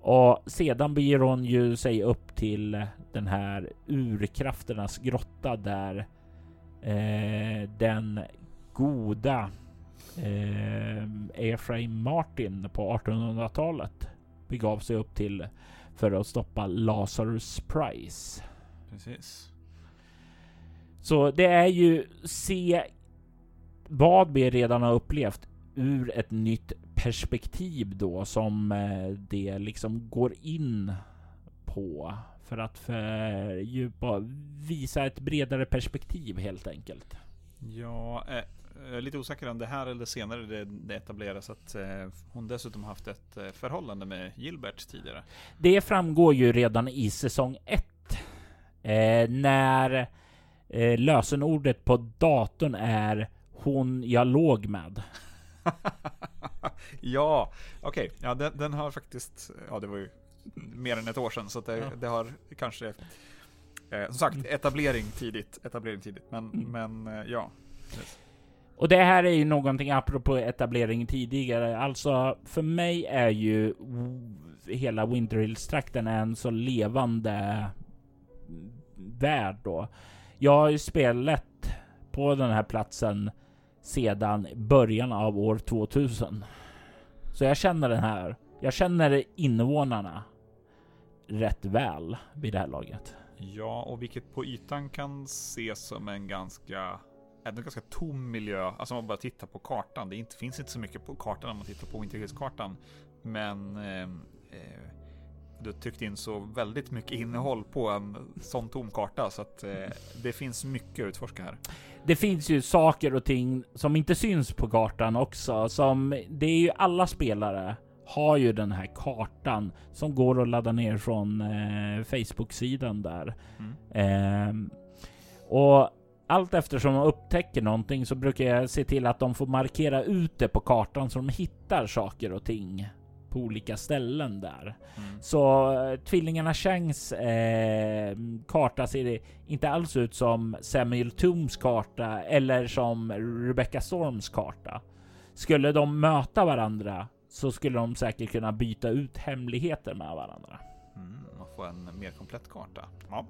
Och sedan beger hon ju sig upp till den här urkrafternas grotta där eh, den goda eh, Ephraim Martin på 1800-talet begav sig upp till för att stoppa Lazarus Price. Precis. Så det är ju se vad vi redan har upplevt ur ett nytt perspektiv då som eh, det liksom går in på för att fördjupa, visa ett bredare perspektiv helt enkelt. Ja, eh, jag är lite osäker om det här eller senare det, det etableras att eh, hon dessutom haft ett eh, förhållande med Gilbert tidigare. Det framgår ju redan i säsong 1. Eh, när eh, lösenordet på datorn är hon jag låg med. ja, okej. Okay. Ja, den, den, har faktiskt, ja det var ju mer än ett år sedan så det, ja. det, har kanske, eh, som sagt, etablering tidigt, etablering tidigt, men, mm. men eh, ja. Yes. Och det här är ju någonting apropå etablering tidigare. Alltså för mig är ju hela Winterhills-trakten en så levande värld då. Jag har ju spelat på den här platsen sedan början av år 2000. Så jag känner den här. Jag känner invånarna rätt väl vid det här laget. Ja, och vilket på ytan kan ses som en ganska en ganska tom miljö. Alltså om man bara tittar på kartan. Det inte, finns inte så mycket på kartan om man tittar på Winterhills-kartan. Men eh, eh, du tryckt in så väldigt mycket innehåll på en sån tom karta så att eh, det finns mycket att utforska här. Det finns ju saker och ting som inte syns på kartan också. Som det är ju alla spelare har ju den här kartan som går att ladda ner från eh, Facebook-sidan där. Mm. Eh, och allt eftersom de upptäcker någonting så brukar jag se till att de får markera ut det på kartan så de hittar saker och ting på olika ställen där. Mm. Så äh, tvillingarna Changs äh, karta ser inte alls ut som Samuel Tooms karta eller som Rebecca Storms karta. Skulle de möta varandra så skulle de säkert kunna byta ut hemligheter med varandra. Mm, och få en mer komplett karta. Ja.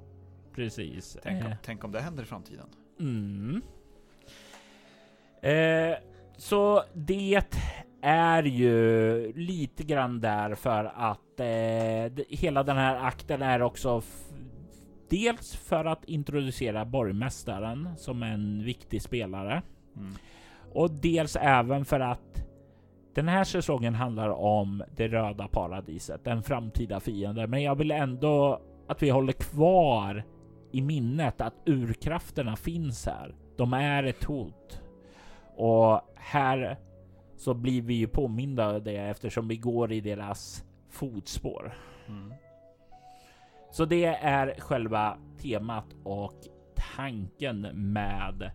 Precis. Tänk om, eh. tänk om det händer i framtiden. Mm. Eh, så det är ju lite grann där för att eh, hela den här akten är också dels för att introducera borgmästaren som en viktig spelare mm. och dels även för att den här säsongen handlar om det röda paradiset, den framtida fienden. Men jag vill ändå att vi håller kvar i minnet att urkrafterna finns här. De är ett hot. Och här så blir vi ju påminda av det eftersom vi går i deras fotspår. Mm. Så det är själva temat och tanken med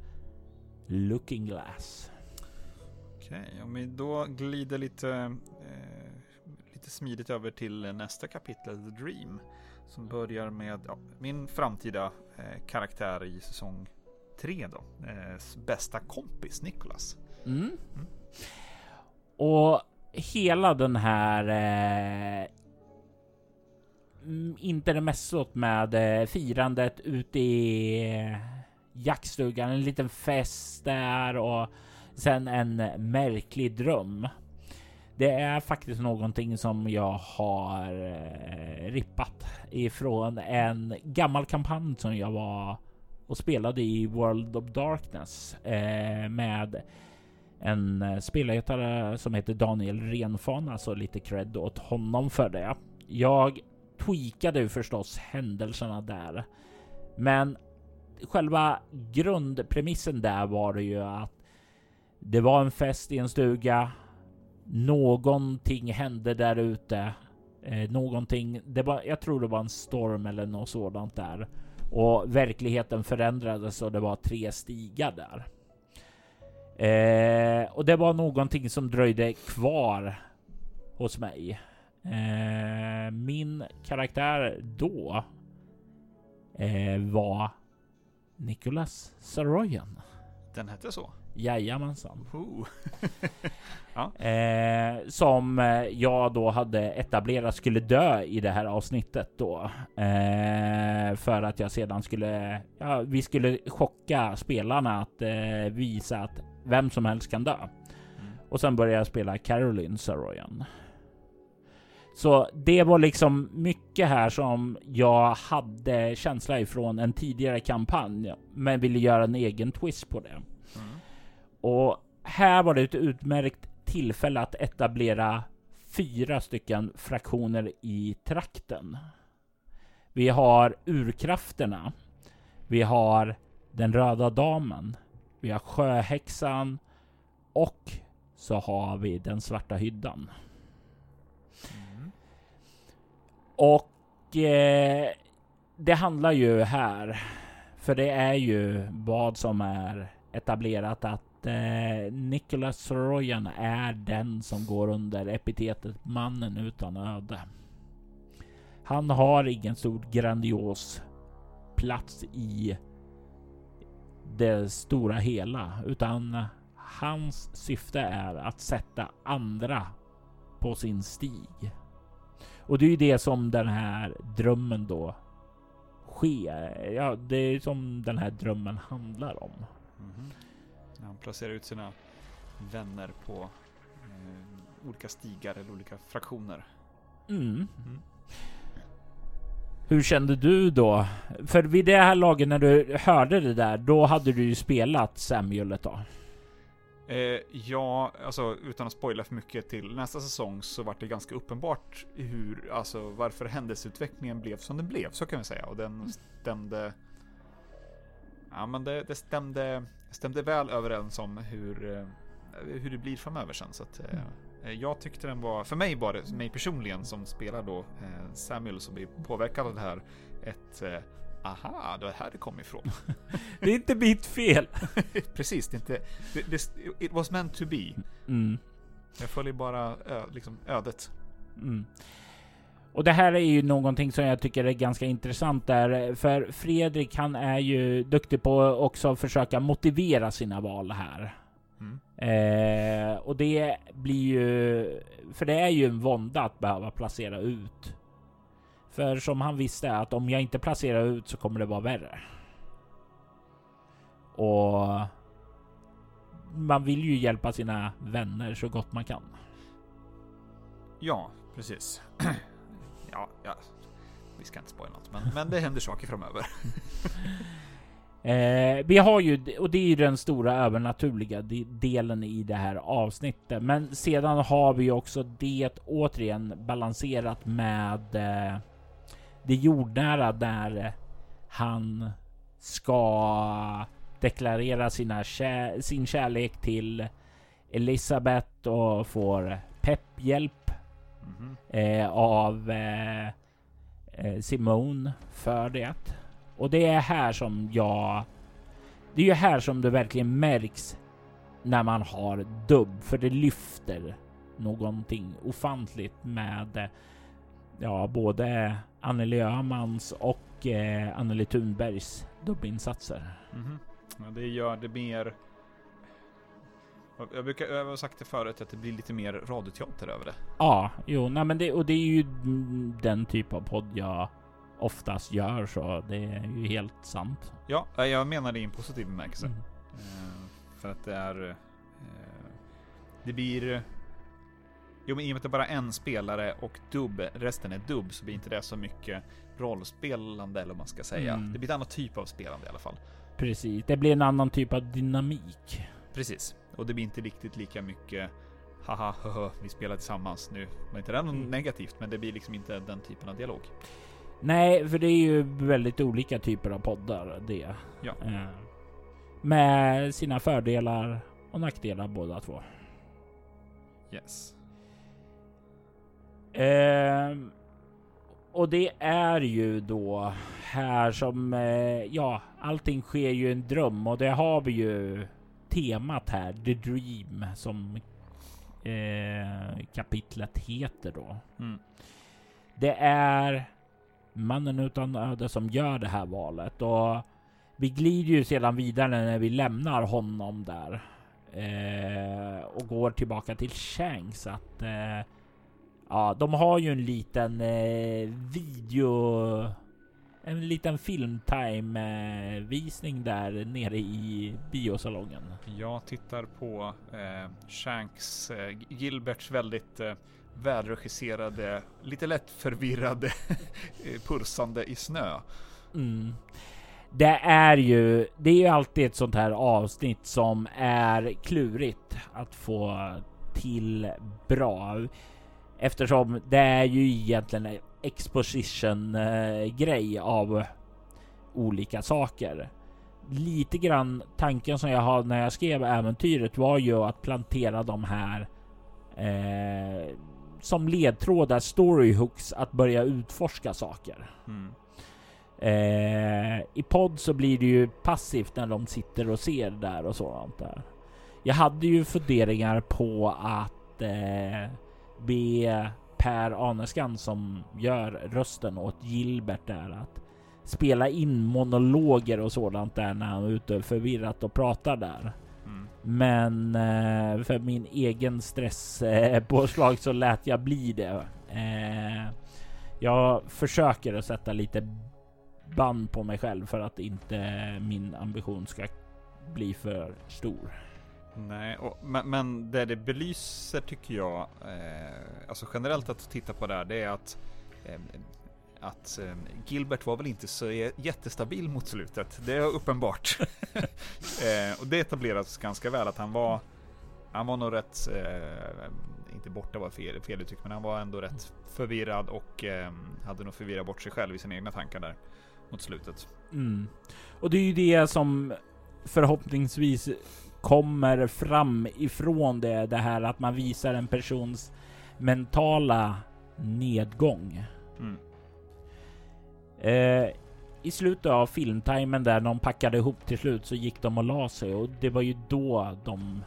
Looking Glass. Okej, okay, om vi då glider lite, eh, lite smidigt över till nästa kapitel, The Dream. Som börjar med ja, min framtida eh, karaktär i säsong 3 då. Eh, bästa kompis Nicholas. Mm. Mm. Och hela den här eh, intermessot med eh, firandet ute i eh, jaktstugan, en liten fest där och sen en märklig dröm. Det är faktiskt någonting som jag har eh, rippat ifrån en gammal kampanj som jag var och spelade i World of Darkness eh, med en spelare som heter Daniel Renfan, alltså lite cred åt honom för det. Jag tweakade förstås händelserna där, men själva grundpremissen där var det ju att det var en fest i en stuga. Någonting hände där ute. Eh, någonting. Det var, jag tror det var en storm eller något sådant där och verkligheten förändrades och det var tre stigar där. Eh, och det var någonting som dröjde kvar hos mig. Eh, min karaktär då eh, var Nicholas Saroyan. Den hette så? Jajamensan. ja. eh, som eh, jag då hade etablerat skulle dö i det här avsnittet då. Eh, för att jag sedan skulle, ja, vi skulle chocka spelarna att eh, visa att vem som helst kan dö. Mm. Och sen började jag spela Caroline Saroyan. Så det var liksom mycket här som jag hade känsla ifrån en tidigare kampanj, men ville göra en egen twist på det. Och här var det ett utmärkt tillfälle att etablera fyra stycken fraktioner i trakten. Vi har urkrafterna. Vi har den röda damen. Vi har sjöhäxan och så har vi den svarta hyddan. Mm. Och eh, det handlar ju här, för det är ju vad som är etablerat att eh, Nicholas Soroyan är den som går under epitetet mannen utan öde. Han har ingen stor grandios plats i det stora hela, utan hans syfte är att sätta andra på sin stig. Och det är ju det som den här drömmen då sker. Ja, det är som den här drömmen handlar om. Mhm. Han placerar ut sina vänner på eh, olika stigar eller olika fraktioner. Mm. Mm. Hur kände du då? För vid det här laget när du hörde det där, då hade du ju spelat Samuel ett tag. Eh, ja, alltså utan att spoila för mycket till nästa säsong så var det ganska uppenbart hur, alltså varför händelseutvecklingen blev som den blev, så kan vi säga. Och den stämde... Ja, men det, det stämde, stämde väl överens om hur, eh, hur det blir framöver sen. Så att, eh, jag tyckte den var, för mig var det, mig personligen som spelar då eh, Samuel som blir påverkad av det här, ett eh, aha, det var här det kom ifrån. Det är inte mitt fel. Precis, det är inte, det, det, it was meant to be. Mm. Jag följer bara ö, liksom ödet. Mm. Och det här är ju någonting som jag tycker är ganska intressant där, för Fredrik han är ju duktig på också att försöka motivera sina val här. Mm. Eh, och det blir ju, för det är ju en vånda att behöva placera ut. För som han visste att om jag inte placerar ut så kommer det vara värre. Och man vill ju hjälpa sina vänner så gott man kan. Ja, precis. ja, ja. Vi ska inte spoila något, men, men det händer saker framöver. Eh, vi har ju, och det är ju den stora övernaturliga delen i det här avsnittet. Men sedan har vi ju också det återigen balanserat med eh, det jordnära där eh, han ska deklarera sina kär, sin kärlek till Elisabeth och får pepphjälp Eh, av eh, eh, Simone för det. Och det är här som jag... Det är ju här som det verkligen märks när man har dubb, för det lyfter någonting ofantligt med ja, både Anneli Öhmans och eh, Anneli Thunbergs dubbinsatser. Mhm. Ja, det gör det mer... Jag brukar, jag har sagt det förut, att det blir lite mer radioteater över det. Ja, jo, nej men det, och det är ju den typ av podd jag oftast gör så det är ju helt sant. Ja, jag menar det i en positiv bemärkelse. Mm. Eh, för att det är... Eh, det blir... Jo, men i och med att det bara är en spelare och dubb, resten är dubb, så blir inte det så mycket rollspelande, eller vad man ska säga. Mm. Det blir en annan typ av spelande i alla fall. Precis, det blir en annan typ av dynamik. Precis. Och det blir inte riktigt lika mycket Haha, höhö, vi spelar tillsammans nu. Var inte det något Mm. negativt, men det blir liksom inte den typen av dialog. Nej, för det är ju väldigt olika typer av poddar det. Ja. Eh, med sina fördelar och nackdelar båda två. Yes. Eh, och det är ju då här som, eh, ja, allting sker ju en dröm och det har vi ju temat här, The Dream, som eh, kapitlet heter då. Mm. Det är mannen utan öde som gör det här valet och vi glider ju sedan vidare när vi lämnar honom där eh, och går tillbaka till Shanks att eh, ja, de har ju en liten eh, video, en liten filmtime eh, visning där nere i biosalongen. Jag tittar på eh, Shanks, eh, Gilberts väldigt eh, välregisserade, lite lätt förvirrade, eh, pulsande i snö. Mm. det är ju, det är ju alltid ett sånt här avsnitt som är klurigt att få till bra. Eftersom det är ju egentligen en exposition grej av olika saker. Lite grann tanken som jag har när jag skrev äventyret var ju att plantera de här eh, som ledtrådar, storyhooks, att börja utforska saker. Mm. Eh, I podd så blir det ju passivt när de sitter och ser där och sådant där. Jag hade ju funderingar på att eh, be Per Aneskan som gör rösten åt Gilbert där att spela in monologer och sådant där när han är ute förvirrat och pratar där. Mm. Men eh, för min egen stresspåslag så lät jag bli det. Eh, jag försöker att sätta lite band på mig själv för att inte min ambition ska bli för stor. Nej, och, men, men det det belyser tycker jag, eh, alltså generellt att titta på det här, det är att eh, att eh, Gilbert var väl inte så jättestabil mot slutet. Det är uppenbart. eh, och det etableras ganska väl att han var, han var nog rätt, eh, inte borta var fel, fel uttryck, men han var ändå rätt förvirrad och eh, hade nog förvirrat bort sig själv i sina egna tankar där mot slutet. Mm. Och det är ju det som förhoppningsvis kommer fram ifrån det, det här att man visar en persons mentala nedgång. Mm. Eh, I slutet av filmtimen där de packade ihop till slut så gick de och la sig och det var ju då de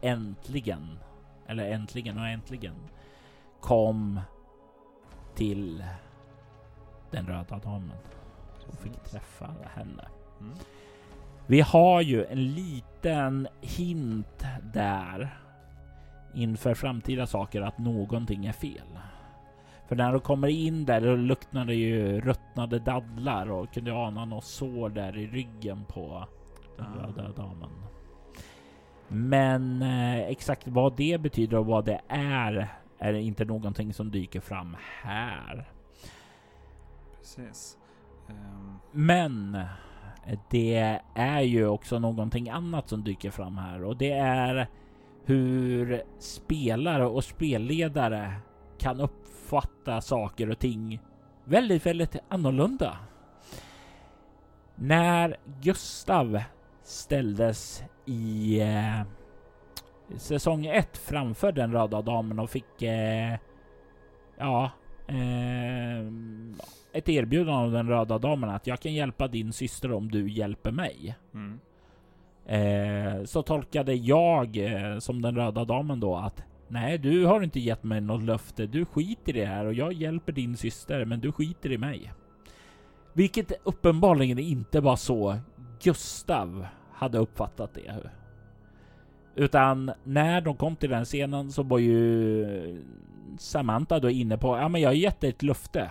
äntligen, eller äntligen och äntligen kom till den röda damen och fick träffa henne. Mm. Vi har ju en liten hint där inför framtida saker att någonting är fel. För när de kommer in där då luktar det ju ruttnade dadlar och kunde ana något sår där i ryggen på den Ah. röda damen. Men eh, exakt vad det betyder och vad det är är inte någonting som dyker fram här. Precis. Ehm, Men det är ju också någonting annat som dyker fram här och det är hur spelare och spelledare kan uppfatta saker och ting väldigt, väldigt annorlunda. När Gustav ställdes i eh, säsong 1 framför den röda damen och fick eh, ja, eh, ett erbjudande av den röda damen att jag kan hjälpa din syster om du hjälper mig. mm. Eh, så tolkade jag eh, som den röda damen då att nej, du har inte gett mig något löfte. Du skiter i det här och jag hjälper din syster, men du skiter i mig. Vilket uppenbarligen inte var så Gustav hade uppfattat det. Utan när de kom till den scenen så var ju Samantha då inne på, ja men jag har gett dig ett löfte.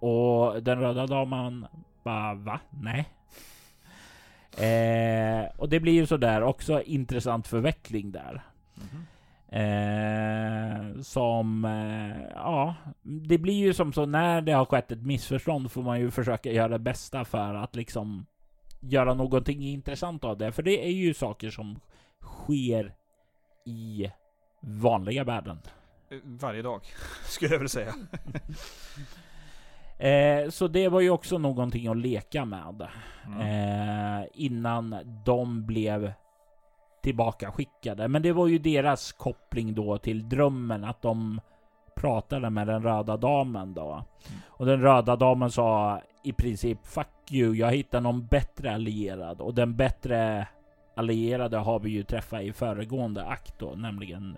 Och den röda damen bara, va? Nej. Eh, och det blir ju sådär också intressant förveckling där. Mhm. Eh, som, eh, ja, det blir ju som så när det har skett ett missförstånd får man ju försöka göra det bästa för att liksom göra någonting intressant av det. För det är ju saker som sker i vanliga världen. Eh, Varje dag, skulle jag vilja säga. Eh, så det var ju också någonting att leka med. Mm. Eh, innan de blev tillbaka skickade. Men det var ju deras koppling då till drömmen att de pratade med den röda damen då. Och den röda damen sa i princip Fuck you, jag hittar någon bättre allierad. Och den bättre allierade har vi ju träffat i föregående akt då, nämligen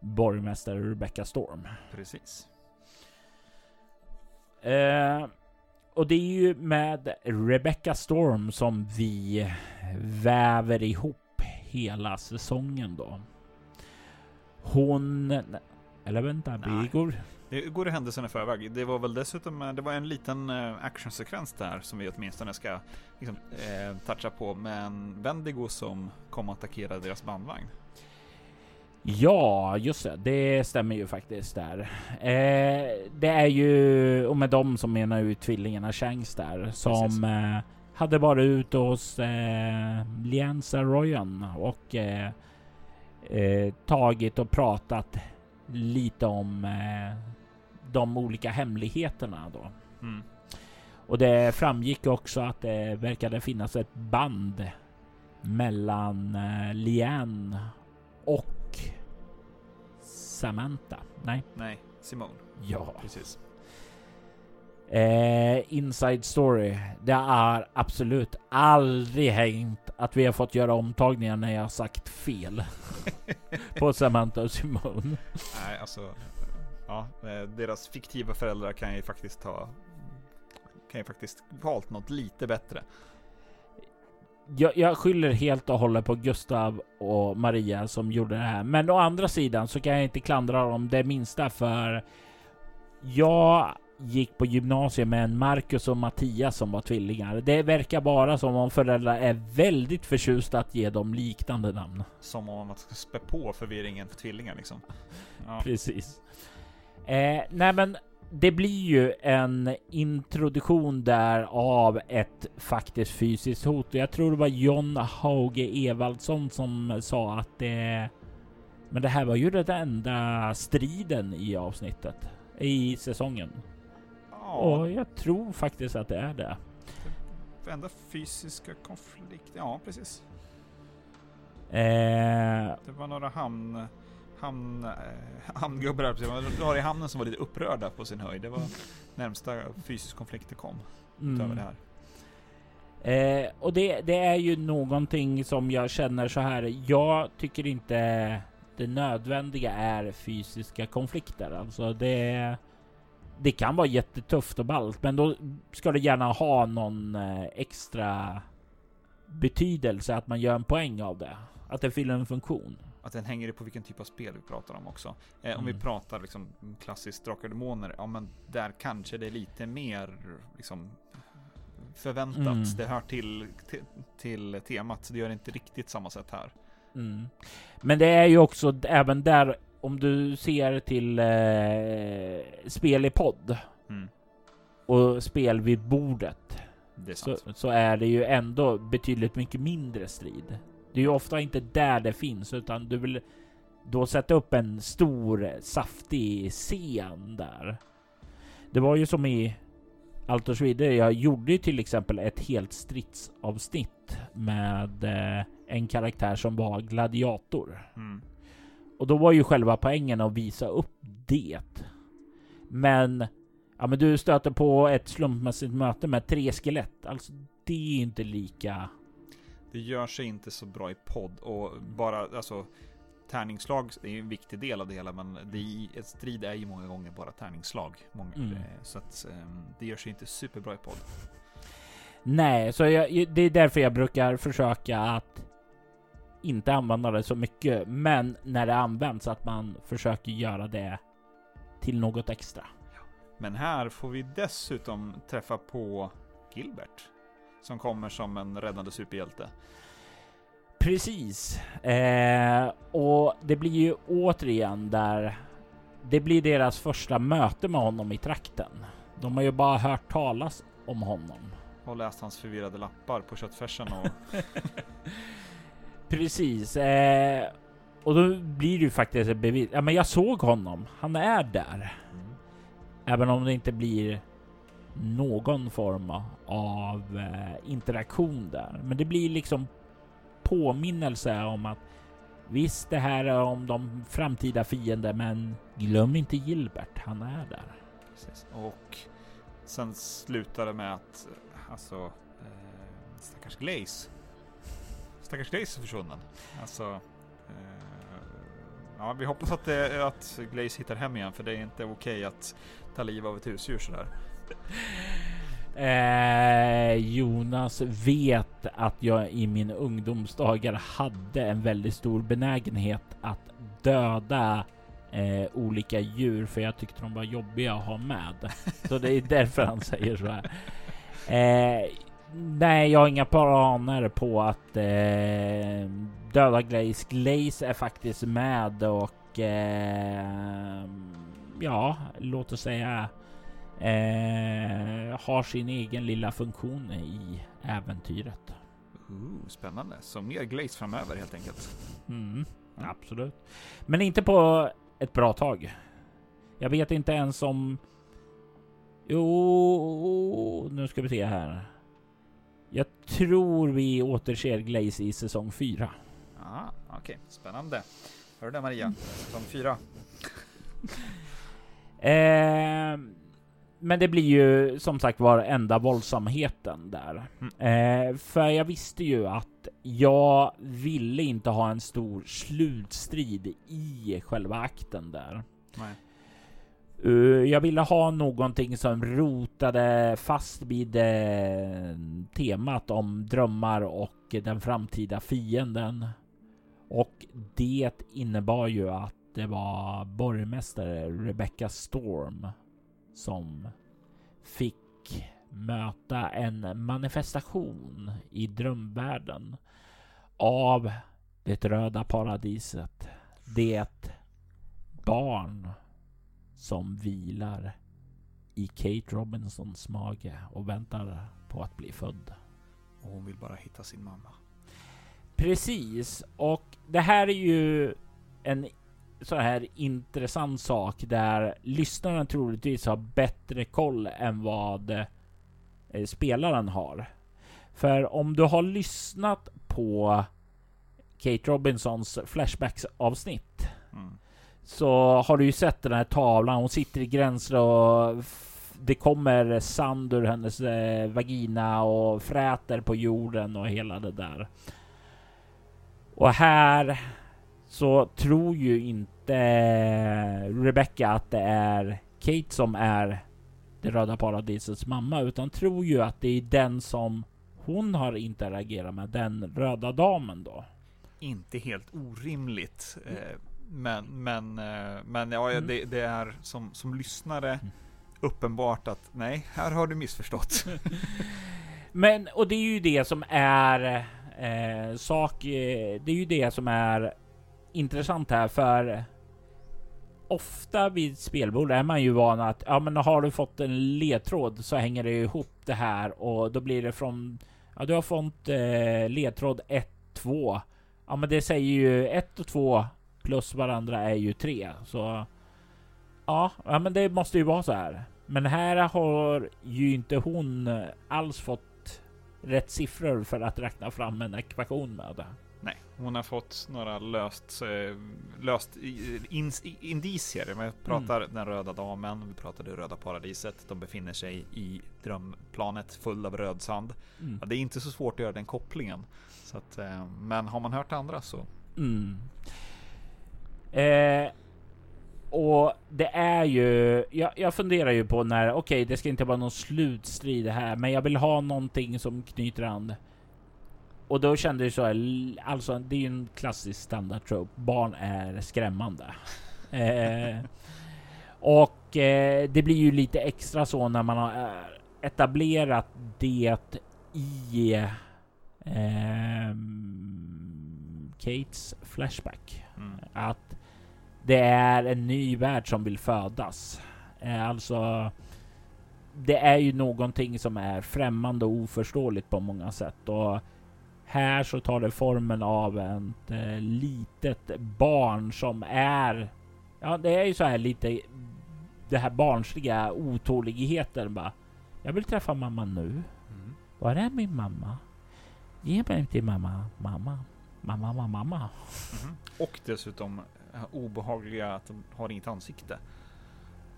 borgmästare Rebecca Storm. Precis. Eh, och det är ju med Rebecca Storm som vi väver ihop hela säsongen då. Hon... Eller vänta, vi går... Det går händelserna i förväg. Det var väl dessutom eh, det var en liten eh, actionsekvens där som vi åtminstone ska liksom, eh, toucha på med en Wendigo som kom och attackerade deras bandvagn. Ja, just det. Det stämmer ju faktiskt där. Eh, det är ju, och med dem som menar ju tvillingarna Shanks där, som eh, hade varit ute hos eh, Lianza Royan och eh, eh, tagit och pratat lite om eh, de olika hemligheterna då. Mm. Och det framgick också att det verkade finnas ett band mellan eh, Lian och Samantha. Nej. Nej, Simone. Ja. Precis. Eh, inside story. Det har absolut aldrig hängt att vi har fått göra omtagningar när jag har sagt fel på Samantha och Simone. Nej, alltså. Ja, eh, deras fiktiva föräldrar kan ju faktiskt ha kan ju faktiskt valt något lite bättre. Jag, jag skyller helt och hållet på Gustav och Maria som gjorde det här. Men å andra sidan så kan jag inte klandra dem det minsta för jag gick på gymnasiet med en Marcus och Mattias som var tvillingar. Det verkar bara som om föräldrar är väldigt förtjusta att ge dem liknande namn. Som om man ska spä på förvirringen för tvillingar liksom. Ja. Precis. Eh, nej men det blir ju en introduktion där av ett faktiskt fysiskt hot. Jag tror det var John Hauge Evaldsson som sa att det... Men det här var ju den enda striden i avsnittet. I säsongen. Ja. Och jag tror faktiskt att det är det. det enda fysiska konflikt, ja precis. Eh, det var några hamn hamn, eh, hamngubbar var i hamnen som var lite upprörda på sin höjd. Det var närmsta fysisk konflikt det kom. Mm. Utöver det här. Eh, och det, det, är ju någonting som jag känner så här. Jag tycker inte det nödvändiga är fysiska konflikter. Alltså det, det kan vara jättetufft och ballt, men då ska det gärna ha någon eh, extra betydelse att man gör en poäng av det. Att det fyller en funktion. Att den hänger på vilken typ av spel vi pratar om också. Eh, mm. Om vi mm. pratar liksom klassiskt Drakar Demoner, ja men där kanske det är lite mer liksom förväntat. Mm. Det hör till, till, till, temat, det gör inte riktigt samma sätt här. Mm. Men det är ju också även där, om du ser till eh, spel i podd mm. och spel vid bordet. Så, så, är det ju ändå betydligt mycket mindre strid. Det är ju ofta inte där det finns, utan du vill då sätta upp en stor saftig scen där. Det var ju som i vidare. Jag gjorde ju till exempel ett helt stridsavsnitt med eh, en karaktär som var gladiator. Mm. Och då var ju själva poängen att visa upp det. Men ja, men du stöter på ett slumpmässigt möte med tre skelett. Alltså, det är inte lika det gör sig inte så bra i podd och bara alltså tärningsslag är en viktig del av det hela, men det är, ett strid är ju många gånger bara tärningsslag. Många, mm. Eh, så att um, det gör sig inte superbra i podd. Nej, så jag, det är därför jag brukar försöka att inte använda det så mycket, men när det används att man försöker göra det till något extra. Men här får vi dessutom träffa på Gilbert som kommer som en räddande superhjälte. Precis. Eh, och det blir ju återigen där det blir deras första möte med honom i trakten. De har ju bara hört talas om honom. Och läst hans förvirrade lappar på köttfärsen och... Precis. Eh, och då blir det ju faktiskt ett bevis. Ja, men jag såg honom. Han är där. Mm. Även om det inte blir någon form av eh, interaktion där. Men det blir liksom påminnelse om att visst, det här är om de framtida fiender, men glöm inte Gilbert. Han är där. Precis. Och sen slutar det med att eh, alltså eh, stackars Glaze. Stackars Glaze är försvunnen. Alltså. Eh, ja, vi hoppas att, det, att Glaze hittar hem igen, för det är inte okej okay att ta liv av ett husdjur sådär. Eh, Jonas vet att jag i min ungdomsdagar hade en väldigt stor benägenhet att döda eh, olika djur för jag tyckte de var jobbiga att ha med. Så det är därför han säger så här. Eh, nej, jag har inga planer på att eh, döda Glaze. Glaze är faktiskt med och eh, ja, låt oss säga eh, har sin egen lilla funktion i äventyret. Ooh, spännande. Så mer Glaze framöver helt enkelt. Mm, absolut. Men inte på ett bra tag. Jag vet inte ens om... Jo, nu ska vi se här. Jag tror vi återser Glaze i säsong 4. Ah, Okej, okay. spännande. Hör du det Maria? Säsong 4. Eh, men det blir ju som sagt var enda våldsamheten där. Mm. Eh, för jag visste ju att jag ville inte ha en stor slutstrid i själva akten där. Uh, jag ville ha någonting som rotade fast vid uh, temat om drömmar och den framtida fienden. Och det innebar ju att det var borgmästare Rebecca Storm som fick möta en manifestation i drömvärlden av det röda paradiset. Det barn som vilar i Kate Robinsons mage och väntar på att bli född. Och hon vill bara hitta sin mamma. Precis, och det här är ju en så här intressant sak där lyssnarna troligtvis har bättre koll än vad eh, spelaren har. För om du har lyssnat på Kate Robinsons Flashbacks avsnitt mm. så har du ju sett den här tavlan. Hon sitter i gränser och det kommer sand ur hennes eh, vagina och fräter på jorden och hela det där. Och här så tror ju inte Rebecca att det är Kate som är det röda paradisets mamma, utan tror ju att det är den som hon har interagerat med, den röda damen då. Inte helt orimligt. Eh, men, men, eh, men ja, mm. det, det, är som, som lyssnare mm. uppenbart att nej, här har du missförstått. men, och det är ju det som är eh, sak, eh, det är ju det som är intressant här för ofta vid spelbord är man ju van att ja, men har du fått en ledtråd så hänger det ihop det här och då blir det från ja, du har fått eh, ledtråd 1, 2. Ja, men det säger ju 1 och 2 plus varandra är ju 3 så ja, ja, men det måste ju vara så här. Men här har ju inte hon alls fått rätt siffror för att räkna fram en ekvation med det. Nej, hon har fått några löst, eh, löst indicier. Vi pratar mm. den röda damen, vi pratar det röda paradiset. De befinner sig i drömplanet full av rödsand. Mm. Ja, det är inte så svårt att göra den kopplingen. Så att, eh, men har man hört andra så. Mm. Eh, och det är ju, jag, jag funderar ju på när, okej, okay, det ska inte vara någon slutstrid här, men jag vill ha någonting som knyter an och då kände jag så här, alltså det är ju en klassisk standard trope. Barn är skrämmande. eh, och eh, det blir ju lite extra så när man har eh, etablerat det i eh, Kates Flashback. Mm. Att det är en ny värld som vill födas. Eh, alltså det är ju någonting som är främmande och oförståeligt på många sätt. Och här så tar det formen av ett eh, litet barn som är... Ja, det är ju så här lite det här barnsliga otåligheten bara. Jag vill träffa mamma nu. Mm. Var är min mamma? Ge mig till mamma, mamma, mamma, mamma, mamma. Mm. Och dessutom eh, obehagliga att de har inget ansikte.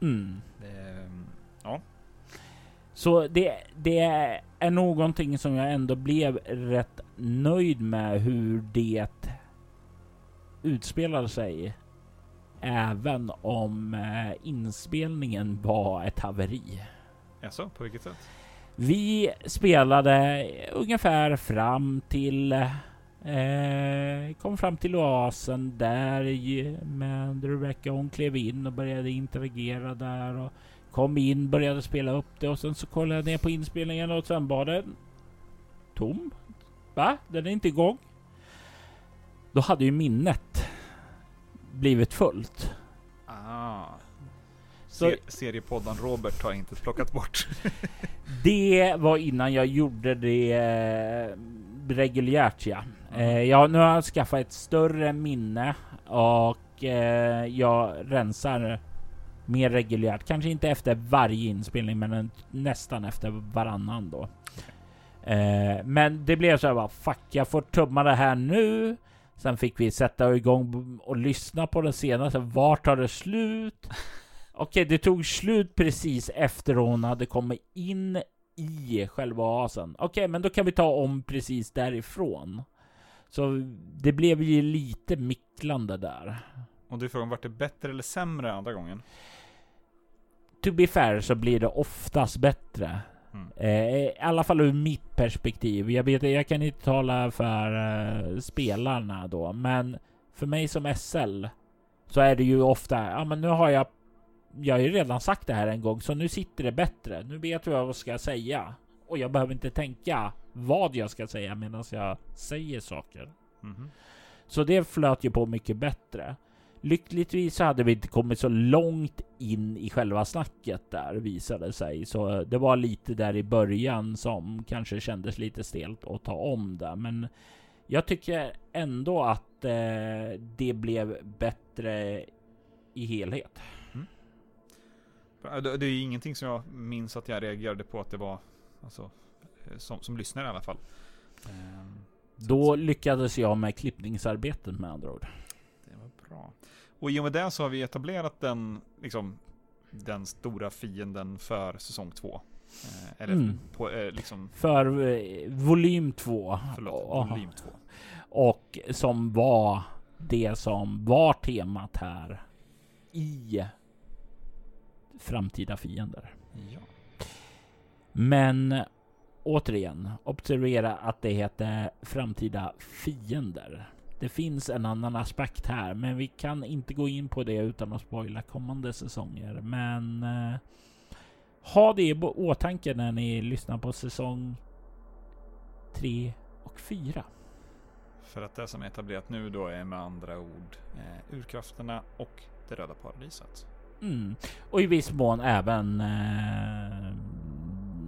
Mm. Det, ja, så det, det är någonting som jag ändå blev rätt nöjd med hur det utspelade sig. Även om eh, inspelningen var ett haveri. Jaså, på vilket sätt? Vi spelade ungefär fram till eh, kom fram till oasen där med Rebecca. Hon klev in och började interagera där och Kom in, började spela upp det och sen så kollade jag ner på inspelningen och sen var den tom. Va? Den är inte igång. Då hade ju minnet blivit fullt. Ah. Så Seriepodden Robert har inte plockat bort. det var innan jag gjorde det eh, reguljärt ja. Eh, jag, nu har jag skaffat ett större minne och eh, jag rensar mer reguljärt. Kanske inte efter varje inspelning men en, nästan efter varannan då. Eh, men det blev så här bara fuck jag får tumma det här nu. Sen fick vi sätta igång och lyssna på den senaste. Vart tar det slut? Okej, det tog slut precis efter hon hade kommit in i själva oasen. Okej, men då kan vi ta om precis därifrån. Så det blev ju lite micklande där. Och du frågar vart det bättre eller sämre andra gången? To be fair så blir det oftast bättre. Mm. Eh, I alla fall ur mitt perspektiv. Jag, vet, jag kan inte tala för eh, spelarna då, men för mig som SL så är det ju ofta, ja men nu har jag jag har ju redan sagt det här en gång, så nu sitter det bättre. Nu vet jag vad jag ska säga och jag behöver inte tänka vad jag ska säga medan jag säger saker. Mhm. Så det flöt ju på mycket bättre. Lyckligtvis så hade vi inte kommit så långt in i själva snacket där visade sig. Så det var lite där i början som kanske kändes lite stelt att ta om det. Men jag tycker ändå att eh, det blev bättre i helhet. Bra, Det det är ingenting som jag minns att jag reagerade på att det var, alltså, eh, som, som lyssnare i alla fall. Ehm, Då lyckades jag med klippningsarbetet med andra ord. Och i och med det så har vi etablerat den, liksom, den stora fienden för säsong två. Eh, eller Mm. på, eh, liksom, För eh, volym 2. förlåt, volym två. Och som var det som var temat här i framtida fiender. Ja. Men återigen, observera att det heter framtida fiender. Det finns en annan aspekt här, men vi kan inte gå in på det utan att spoila kommande säsonger. Men eh, ha det i åtanke när ni lyssnar på säsong 3 och 4. För att det som är etablerat nu då är med andra ord eh, urkrafterna och det röda paradiset. Mm. Och i viss mån även eh,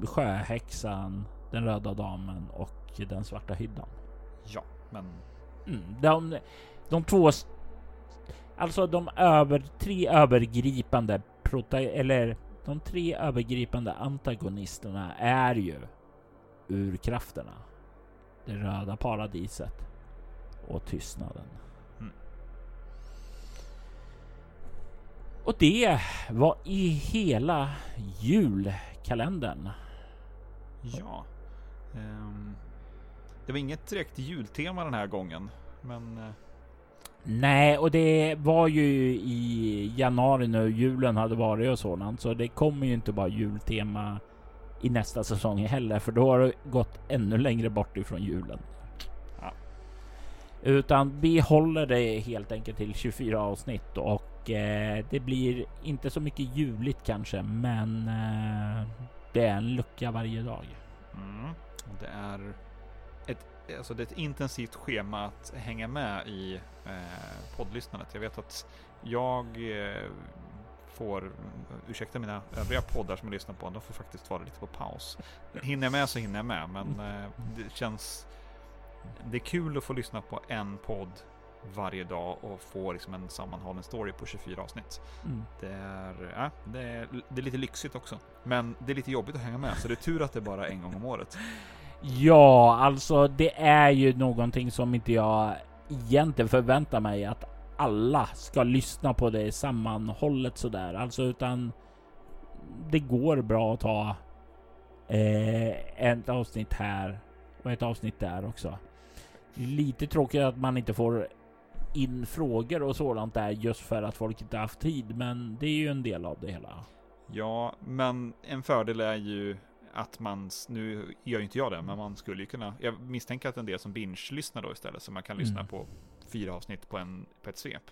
sjöhäxan, den röda damen och den svarta hyddan. Ja, men Mm. De, de två, alltså de över, tre övergripande prota eller de tre övergripande antagonisterna är ju urkrafterna, det röda paradiset och tystnaden. Mm. Och det var i hela julkalendern. ja. Ehm, det var inget direkt jultema den här gången. Men eh, Nej, och det var ju i januari nu julen hade varit och sådant, så det kommer ju inte bara jultema i nästa säsong heller, för då har det gått ännu längre bort ifrån julen. Ja. Utan vi håller det helt enkelt till 24 avsnitt och eh, det blir inte så mycket juligt kanske, men eh, det är en lucka varje dag. mm, det är ett, alltså det är ett intensivt schema att hänga med i eh, poddlyssnandet. Jag vet att jag eh, får, ursäkta mina övriga poddar som jag lyssnar på, de får faktiskt vara lite på paus. Hinner jag med så hinner jag med, men eh, det känns det är kul att få lyssna på en podd varje dag och få liksom en sammanhållen story på 24 avsnitt. Mm. Det är, ja, det, är, det är lite lyxigt också. Men det är lite jobbigt att hänga med, så det är tur att det är bara en gång om året. Ja, alltså det är ju någonting som inte jag egentligen förväntar mig att alla ska lyssna på det sammanhållet sådär. Alltså utan det går bra att ta eh, ett avsnitt här och ett avsnitt där också. Lite tråkigt att man inte får in frågor och sådant där just för att folk inte haft tid. Men det är ju en del av det hela. Ja, men en fördel är ju att man, nu gör ju inte jag det, men man skulle ju kunna, jag misstänker att en del som binge-lyssnar då istället, så man kan lyssna Mm. på fyra avsnitt på, en, på ett svep.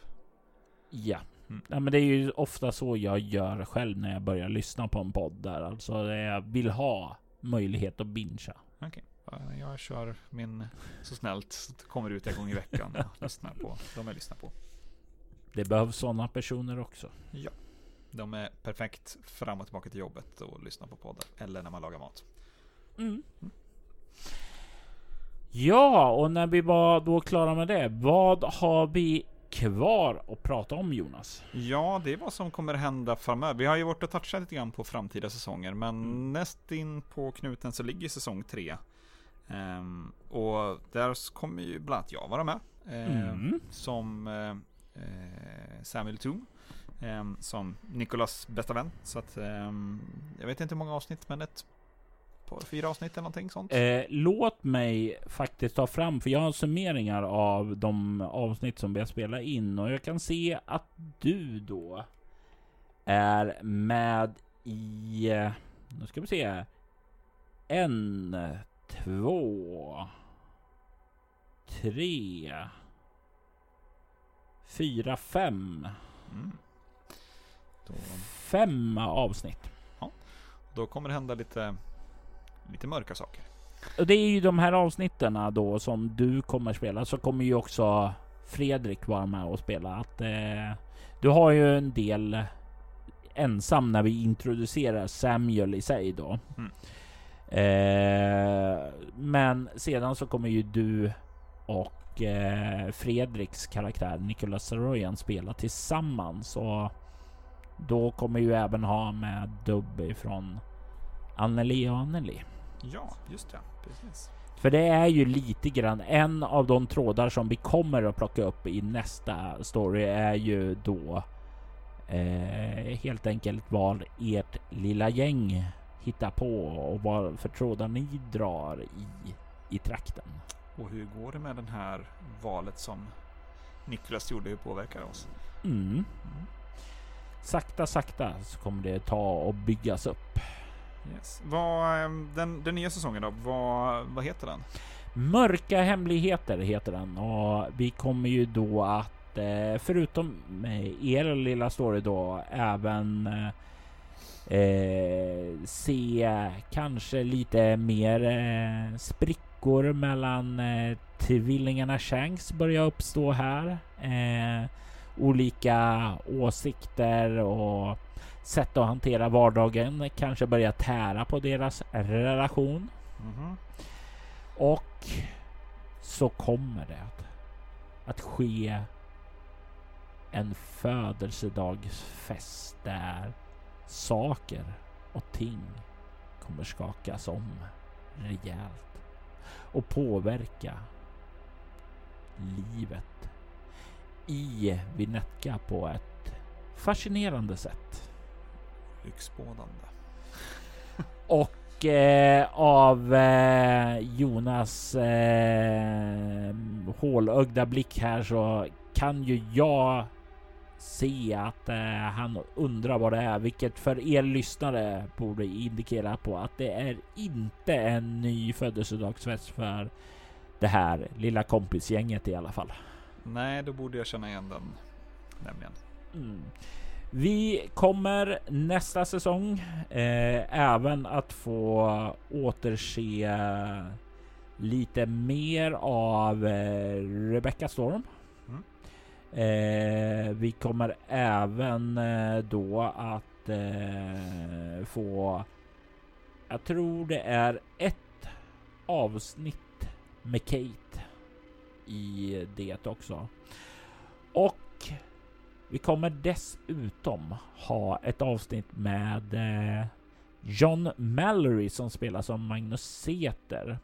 Ja. Mm. ja, men det är ju ofta så jag gör själv när jag börjar lyssna på en podd där. Alltså jag vill ha möjlighet att bingea. Ja, jag kör min så snällt, så kommer ut en gång i veckan och lyssnar på de jag lyssnar på. Det behövs sådana personer också. Ja. De är perfekt fram och tillbaka till jobbet och lyssna på poddar. Eller när man lagar mat. Mm. Ja, och när vi var då klara med det, vad har vi kvar att prata om Jonas? Ja, det är vad som kommer hända framöver. Vi har ju varit och touchat lite grann på framtida säsonger, men Mm. näst in på knuten så ligger säsong tre. Ehm, och där kommer ju bland annat jag vara med. ehm, Mm. Som eh, Samuel Toom. Ehm, som Nikolas bästa vän. Så att ehm, jag vet inte hur många avsnitt, men ett par, fyra avsnitt eller någonting sånt. Eh, låt mig faktiskt ta fram, för jag har summeringar av de avsnitt som vi har spelat in och jag kan se att du då är med i, nu ska vi se, en, två, tre, fyra, fem, Mm. Fem avsnitt. då kommer det hända lite, lite mörka saker. Och det är ju de här avsnitten då som du kommer spela, så kommer ju också Fredrik vara med och spela. Att, eh, du har ju en del ensam när vi introducerar Samuel i sig då. Mm. Eh, men sedan så kommer ju du och eh, Fredriks karaktär Nicholas Saroyan spela tillsammans. Och då kommer ju även ha med dubb ifrån Anneli och Anneli. Ja, just det. Precis. För det är ju lite grann en av de trådar som vi kommer att plocka upp i nästa story är ju då eh, helt enkelt vad ert lilla gäng hittar på och vad för trådar ni drar i, i trakten. Och hur går det med den här valet som Niklas gjorde? Hur påverkar det oss? Mm. Mm. Sakta, sakta så kommer det ta och byggas upp. Yes. Vad, ehm, den, den nya säsongen då, vad, vad heter den? Mörka hemligheter heter den och vi kommer ju då att eh, förutom eh, er lilla story då även eh, eh, se kanske lite mer eh, sprickor mellan eh, tvillingarna Shanks börja uppstå här. Eh, olika åsikter och sätt att hantera vardagen kanske börja tära på deras relation. Mhm. Och så kommer det att, att ske en födelsedagsfest där saker och ting kommer skakas om rejält och påverka livet i Vinetka på ett fascinerande sätt. Lyxbådande. Och eh, av eh, Jonas eh, hålögda blick här så kan ju jag se att eh, han undrar vad det är, vilket för er lyssnare borde indikera på att det är inte en ny födelsedagsfest för det här lilla kompisgänget i alla fall. Nej, då borde jag känna igen den. Nämligen. Mm. Vi kommer nästa säsong eh, även att få återse lite mer av eh, Rebecca Storm. Mm. Eh, vi kommer även eh, då att eh, få, jag tror det är ett avsnitt med Kate i det också. Och vi kommer dessutom ha ett avsnitt med eh, John Mallory som spelar som Magnus Seter.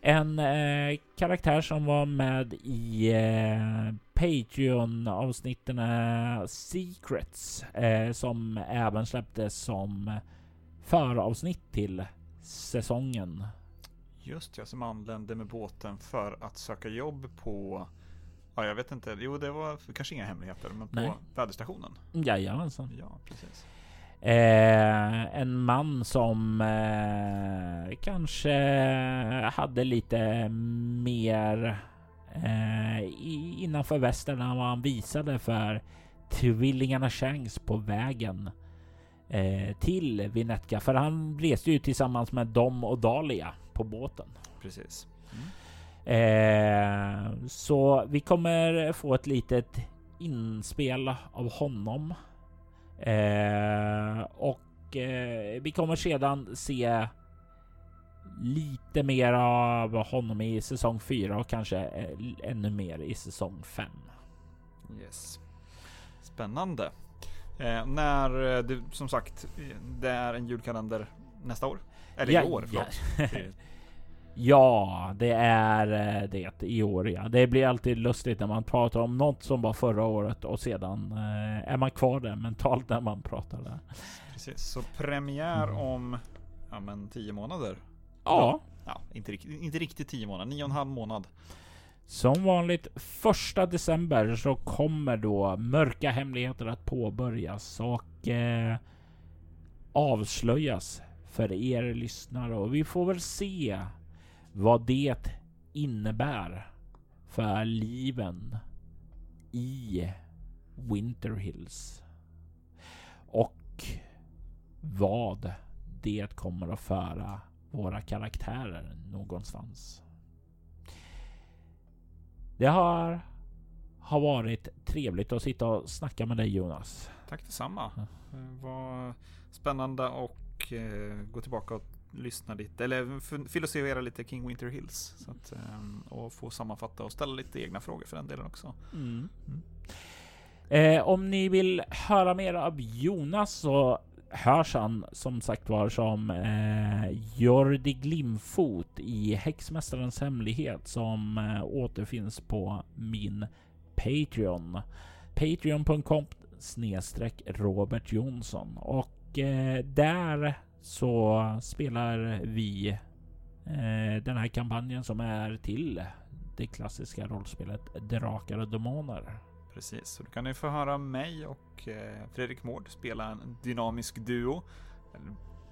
En eh, karaktär som var med i eh, Patreon-avsnitten eh, Secrets eh, som även släpptes som föravsnitt till säsongen. Just ja, som anlände med båten för att söka jobb på Ja, jag vet inte. Jo, det var kanske inga hemligheter, men på Nej. väderstationen. Jajamensan. Ja, precis. Eh, en man som eh, kanske hade lite mer eh, innanför västen än vad han visade för tvillingarna Shanks på vägen eh, till Vinetka. För han reste ju tillsammans med dem och Dahlia på båten. Precis. Mm. Eh, så vi kommer få ett litet inspel av honom. Eh, och eh, vi kommer sedan se lite mer av honom i säsong 4 och kanske eh, ännu mer i säsong 5. Yes. Spännande. Eh, när eh, det som sagt, det är en julkalender nästa år. Eller Ja, i år, ja. förlåt. Ja, det är eh, det i år. Ja. Det blir alltid lustigt när man pratar om något som var förra året och sedan eh, är man kvar där mentalt när man pratar där. Precis, så premiär Mm. om ja, men tio månader. Ja, Ja, inte, inte riktigt tio månader, nio och en halv månad. som vanligt första december så kommer då mörka hemligheter att påbörjas och eh, avslöjas för er lyssnare och vi får väl se vad det innebär för liven i Winter Hills. Och vad det kommer att föra våra karaktärer någonstans. Det har, har varit trevligt att sitta och snacka med dig Jonas. Tack detsamma. Det var spännande och eh, gå tillbaka och lyssna lite, eller filosofera lite kring Winter Hills. Så att, eh, och få sammanfatta och ställa lite egna frågor för den delen också. Mm. Eh, om ni vill höra mer av Jonas så hörs han som sagt var som eh, Jordi Glimfot i Häxmästarens hemlighet som eh, återfinns på min Patreon. Patreon.com snedstreck Robert Jonsson och där så spelar vi eh, den här kampanjen som är till det klassiska rollspelet Drakar och Demoner. Precis, så då kan ni få höra mig och eh, Fredrik Mård spela en dynamisk duo.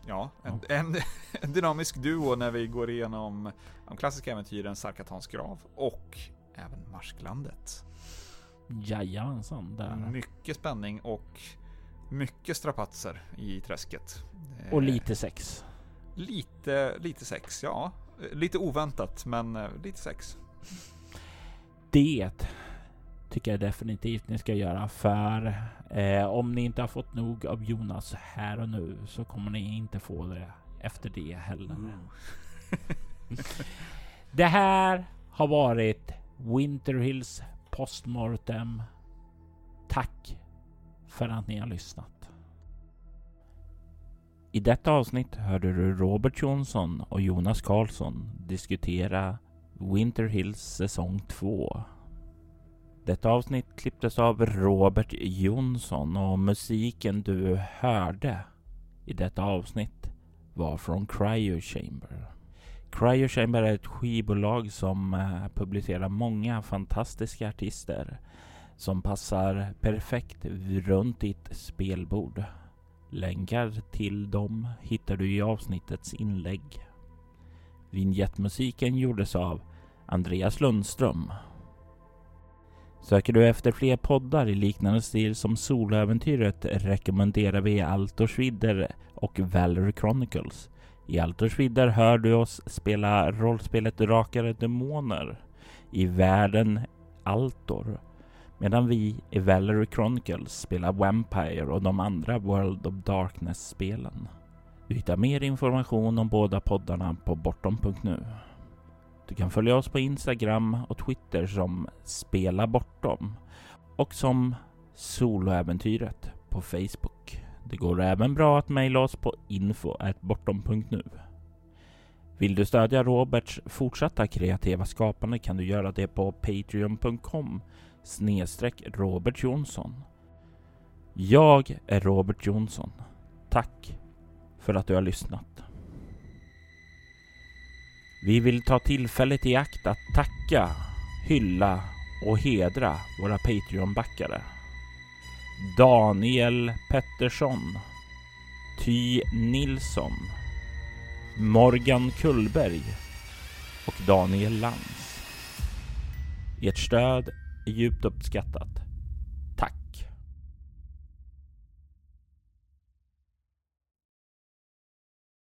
Ja, en, en, en dynamisk duo när vi går igenom de klassiska äventyren Sarkatans grav och även Marsklandet. Jajamensan, där. Mycket spänning och mycket strapatser i träsket. Eh, Och lite sex. Lite, lite sex, ja. Eh, Lite oväntat, men eh, lite sex. Det tycker jag definitivt ni ska göra för eh, om ni inte har fått nog av Jonas här och nu så kommer ni inte få det efter det heller. Det här har varit Winter Hills Postmortem. Tack för att ni har lyssnat. I detta avsnitt hörde du Robert Jonsson och Jonas Karlsson diskutera Winter Hills säsong 2. Detta avsnitt klipptes av Robert Jonsson och musiken du hörde i detta avsnitt var från Cryo Chamber. Cryo Chamber är ett skivbolag som eh, publicerar många fantastiska artister som passar perfekt runt ditt spelbord. Länkar till dem hittar du i avsnittets inlägg. Vignettmusiken gjordes av Andreas Lundström. Söker du efter fler poddar i liknande stil som Soloäventyret rekommenderar vi Altorsvidder och Valerie Chronicles. I Altorsvidder hör du oss spela rollspelet Drakar Demoner i världen Altor. Medan vi i Valerie Chronicles spelar Vampire och de andra World of Darkness-spelen. Du hittar mer information om båda poddarna på bortom.nu. Du kan följa oss på Instagram och Twitter som Spela Bortom och som Soloäventyret på Facebook. Det går även bra att mejla oss på info.bortom.nu. Vill du stödja Roberts fortsatta kreativa skapande kan du göra det på patreon.com snedstreck Robert Jonsson. Jag är Robert Jonsson. Tack för att du har lyssnat. Vi vill ta tillfället i akt att tacka, hylla och hedra våra Patreon-backare. Daniel Pettersson, Ty Nilsson, Morgan Kullberg och Daniel Lantz. Ert stöd djupt uppskattat.